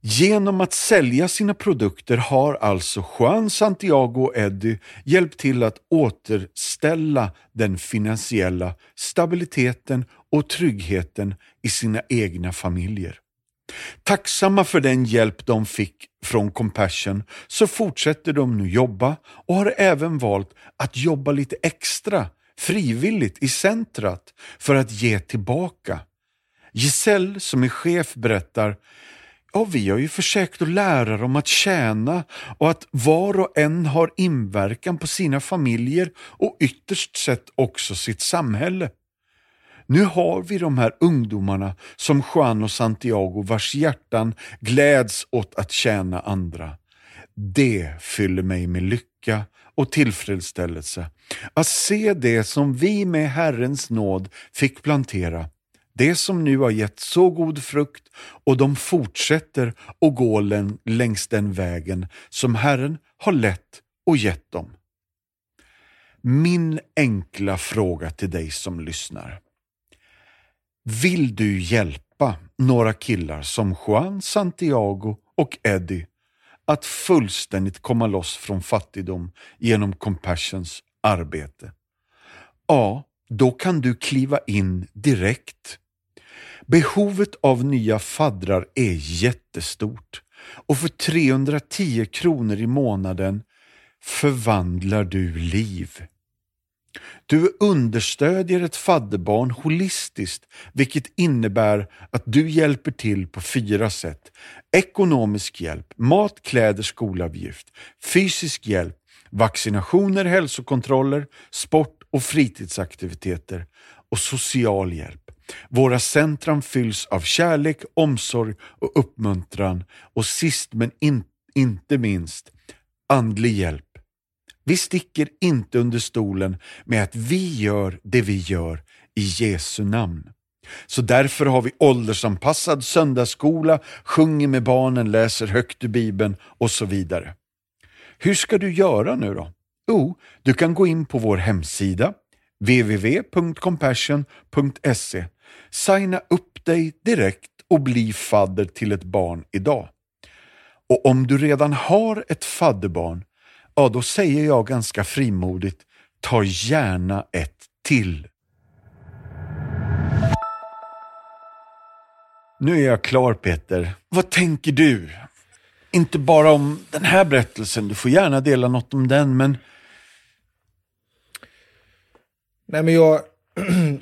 Genom att sälja sina produkter har alltså Juan, Santiago och Eddie hjälpt till att återställa den finansiella stabiliteten och tryggheten i sina egna familjer. Tacksamma för den hjälp de fick från Compassion så fortsätter de nu jobba och har även valt att jobba lite extra frivilligt i centrat för att ge tillbaka. Giselle som är chef berättar Ja, vi har ju försökt att lära dem att tjäna och att var och en har inverkan på sina familjer och ytterst sett också sitt samhälle. Nu har vi de här ungdomarna som Juan och Santiago vars hjärtan gläds åt att tjäna andra. Det fyller mig med lycka och tillfredsställelse. Att se det som vi med Herrens nåd fick plantera det som nu har gett så god frukt och de fortsätter att gå längs den vägen som Herren har lett och gett dem. Min enkla fråga till dig som lyssnar. Vill du hjälpa några killar som Juan, Santiago och Eddie att fullständigt komma loss från fattigdom genom Compassions arbete? Ja, då kan du kliva in direkt. Behovet av nya faddrar är jättestort och för 310 kronor i månaden förvandlar du liv. Du understödjer ett fadderbarn holistiskt, vilket innebär att du hjälper till på fyra sätt. Ekonomisk hjälp, mat, kläder, skolavgift, fysisk hjälp, vaccinationer, hälsokontroller, sport och fritidsaktiviteter och social hjälp. Våra centrum fylls av kärlek, omsorg och uppmuntran och sist men in, inte minst andlig hjälp. Vi sticker inte under stolen med att vi gör det vi gör i Jesu namn. Så därför har vi åldersanpassad söndagsskola, sjunger med barnen, läser högt ur Bibeln och så vidare. Hur ska du göra nu då? Jo, du kan gå in på vår hemsida www.compassion.se Signa upp dig direkt och bli fadder till ett barn idag. Och om du redan har ett fadderbarn, ja då säger jag ganska frimodigt, ta gärna ett till. Nu är jag klar Peter. Vad tänker du? Inte bara om den här berättelsen, du får gärna dela något om den, men... Nej men jag...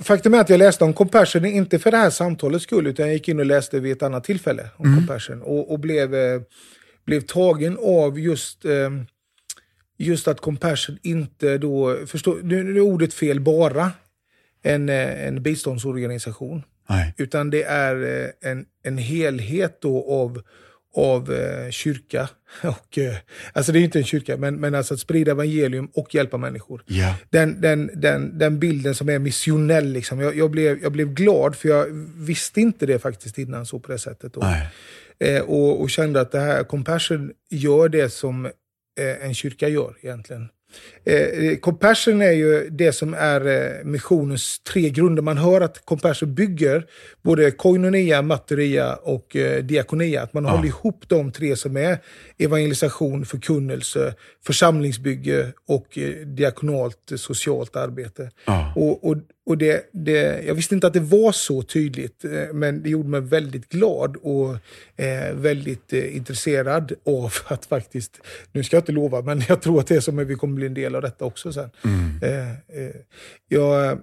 Faktum är att jag läste om Compassion, inte för det här samtalets skull, utan jag gick in och läste vid ett annat tillfälle om mm. Compassion. Och, och blev, eh, blev tagen av just, eh, just att Compassion inte då, förstå, nu, nu är ordet fel, bara en, eh, en biståndsorganisation. Nej. Utan det är en, en helhet då av av eh, kyrka. Och, eh, alltså det är inte en kyrka, men, men alltså att sprida evangelium och hjälpa människor. Yeah. Den, den, den, den bilden som är missionell. Liksom. Jag, jag, blev, jag blev glad, för jag visste inte det faktiskt innan så på det sättet. Och, eh, och, och, kände att det här Compassion gör det som eh, en kyrka gör egentligen. Eh, eh, compassion är ju det som är eh, missionens tre grunder. Man hör att Compassion bygger både koinonia, materia och eh, diakonia. Att man ja. håller ihop de tre som är evangelisation, förkunnelse, församlingsbygge och eh, diakonalt socialt arbete. Ja. Och, och, och det, det, jag visste inte att det var så tydligt, eh, men det gjorde mig väldigt glad och eh, väldigt eh, intresserad av att faktiskt, nu ska jag inte lova, men jag tror att det är som att vi kommer bli en del av detta också sen. Mm. Eh, eh, jag,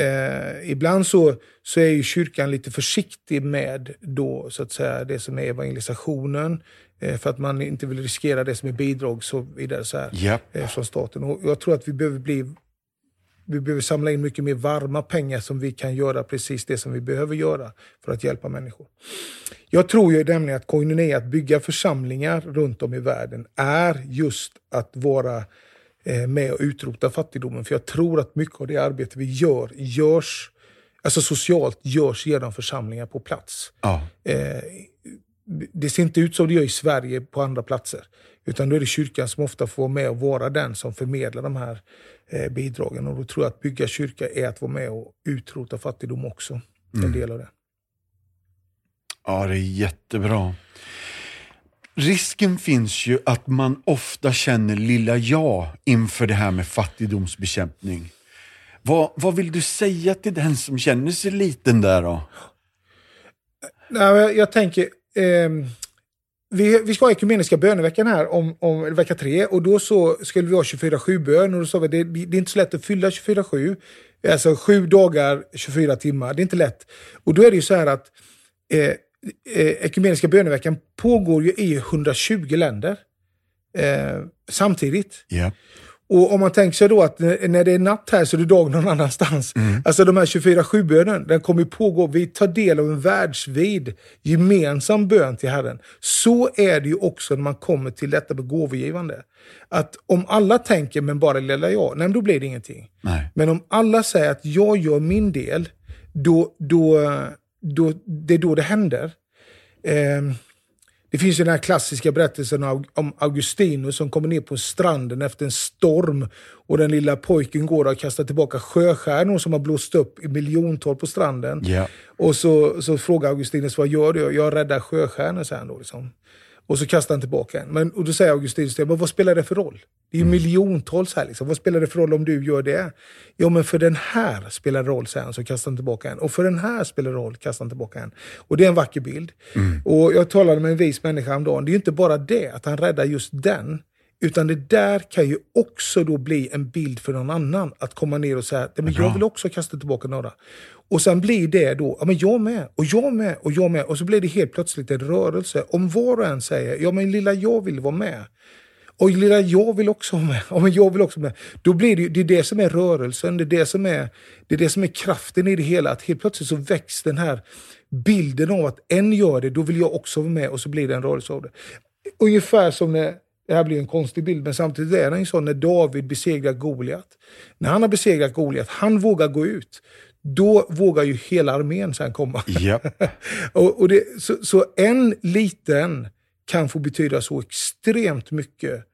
eh, ibland så, så är ju kyrkan lite försiktig med då, så att säga, det som är evangelisationen, för att man inte vill riskera det som är bidrag så vidare så här, yep. från staten. Och jag tror att vi behöver bli vi behöver samla in mycket mer varma pengar som vi kan göra precis det som vi behöver göra för att hjälpa människor. Jag tror ju nämligen att koinonia, att bygga församlingar runt om i världen, är just att vara eh, med och utrota fattigdomen. För jag tror att mycket av det arbete vi gör, görs, alltså socialt, görs genom församlingar på plats. Ja. Eh, det ser inte ut som det gör i Sverige på andra platser. Utan då är det kyrkan som ofta får vara med och vara den som förmedlar de här eh, bidragen. Och då tror jag att bygga kyrka är att vara med och utrota fattigdom också. Mm. En del av det. Ja, det är jättebra. Risken finns ju att man ofta känner lilla jag inför det här med fattigdomsbekämpning. Vad, vad vill du säga till den som känner sig liten där då? Nej, jag, jag tänker... ehm, vi, vi ska ha ekumeniska böneveckan här om, om vecka tre och då så skulle vi ha 24-7-bön och då sa vi att det, det är inte så lätt att fylla 24-7. Alltså sju dagar, 24 timmar. Det är inte lätt. Och då är det ju så här att eh, eh, ekumeniska böneveckan pågår ju i 120 länder eh, samtidigt. Yeah. Och om man tänker sig då att när det är natt här så är det dag någon annanstans. Alltså de här 24-7-bönen, den kommer ju pågå. Vi tar del av en världsvid gemensam bön till Herren. Så är det ju också när man kommer till detta med gåvogivande. Att om alla tänker men bara lilla jag, nej men då blir det ingenting. Nej. Men om alla säger att jag gör min del, då, då, då, det är då det händer. Ehm, det finns ju den här klassiska berättelsen om Augustinus som kommer ner på stranden efter en storm och den lilla pojken går och kastar tillbaka sjöstjärnor som har blåst upp i miljontal på stranden. Ja. Och så, så frågar Augustinus, vad gör du? Jag räddar sjöstjärnor, säger han då. Liksom. Och så kastar han tillbaka en. Men, och då säger Augustinus, men vad spelar det för roll? Det är ju miljontals här. Liksom. Vad spelar det för roll om du gör det? Ja, men för den här spelar det roll, säger han. Så kastar han tillbaka en. Och för den här spelar det roll, kastar han tillbaka en. Och det är en vacker bild. Och jag talade med en vis människa häromdagen. Det är ju inte bara det, att han räddar just den. Utan det där kan ju också då bli en bild för någon annan. Att komma ner och säga, "Nej, men jag vill också kasta tillbaka några. Och sen blir det då, ja men jag med, och jag med, och jag med. Och så blir det helt plötsligt en rörelse. Om var och en säger, ja men lilla jag vill vara med. Och lilla jag vill också vara med. Ja, men jag vill också vara med. Då blir det, det är det som är rörelsen, det är det som är, det är det som är kraften i det hela. Att helt plötsligt så väcks den här bilden av att en gör det, då vill jag också vara med och så blir det en rörelse av det. Ungefär som när, det här blir en konstig bild, men samtidigt är den så när David besegrar Goliat. När han har besegrat Goliat, han vågar gå ut. Då vågar ju hela armén sen komma. Ja. och, och det, så, så en liten kan få betyda så extremt mycket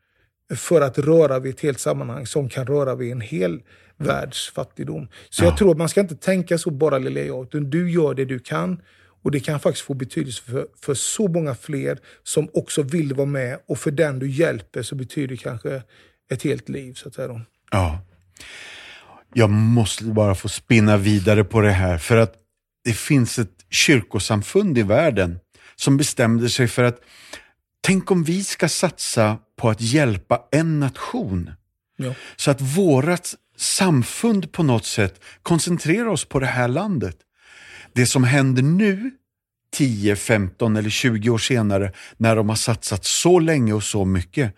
för att röra vid ett helt sammanhang som kan röra vid en hel världs fattigdom. Så jag tror att man ska inte tänka så bara lilla jag, utan du gör det du kan. Och det kan faktiskt få betydelse för, för så många fler som också vill vara med. Och för den du hjälper så betyder det kanske ett helt liv. Så att säga. då. Ja. Jag måste bara få spinna vidare på det här, för att det finns ett kyrkosamfund i världen som bestämde sig för att tänk om vi ska satsa på att hjälpa en nation. Ja. Så att vårat samfund på något sätt koncentrerar oss på det här landet. Det som händer nu, 10, 15 eller 20 år senare, när de har satsat så länge och så mycket,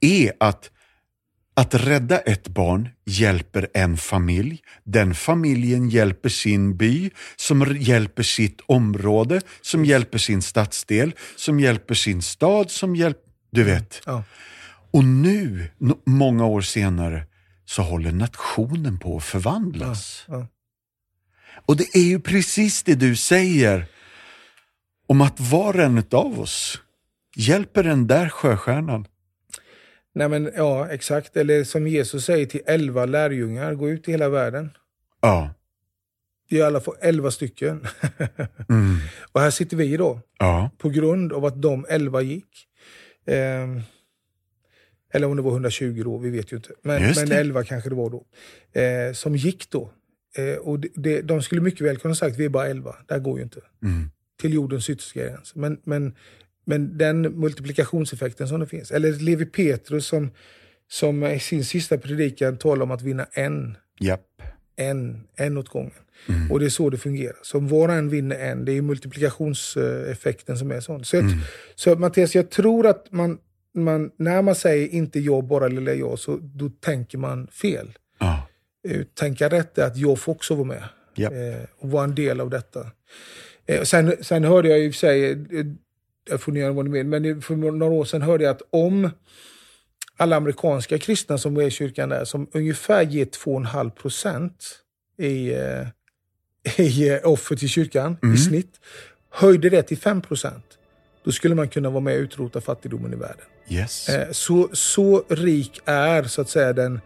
är att att rädda ett barn hjälper en familj. Den familjen hjälper sin by, som hjälper sitt område, som hjälper sin stadsdel, som hjälper sin stad, som hjälper... Du vet. Ja. Och nu, många år senare, så håller nationen på att förvandlas. Ja. Och det är ju precis det du säger om att var en av oss hjälper den där sjöstjärnan. Nej, men, ja, exakt. Eller som Jesus säger till elva lärjungar, gå ut i hela världen. Ja. I alla fall elva stycken. Mm. och här sitter vi då, Ja. på grund av att de elva gick. Ehm, eller om det var 120 då, vi vet ju inte. Men, men det. 11 kanske det var då. Eh, som gick då. Eh, och det, det, de skulle mycket väl kunna sagt vi är bara 11, det här går ju inte. Mm. Till jordens yttersta gräns. Men, men, men den multiplikationseffekten som det finns. Eller Levi Petrus som, som i sin sista predikan talar om att vinna en Japp. en, en åt gången. Och det är så det fungerar. Så om var och en vinner en, det är multiplikationseffekten som är sån. Så, jag, så Mattias, jag tror att man, man, när man säger inte jag, bara lilla jag, så då tänker man fel. Eh, Tänka rätt är att jag får också vara med Japp. eh, och vara en del av detta. Eh, sen, sen hörde jag i och för sig, jag göra vad ni vill, men för några år sedan hörde jag att om alla amerikanska kristna som är i kyrkan där, som ungefär ger 2,5 procent i, i offer till kyrkan i snitt, höjde det till 5 procent, då skulle man kunna vara med och utrota fattigdomen i världen. Yes. Så, så rik är så att säga den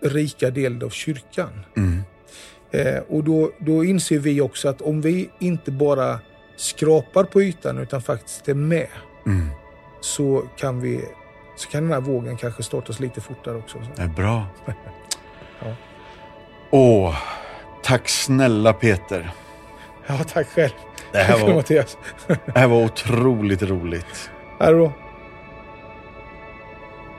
rika delen av kyrkan. Mm. Eh, och då, då inser vi också att om vi inte bara skrapar på ytan utan faktiskt är med Mm. så kan, vi, så kan den här vågen kanske startas lite fortare också. Det är bra. Ja. Åh, tack snälla Peter. Ja, tack själv. Det här var, det här var otroligt roligt. Här då.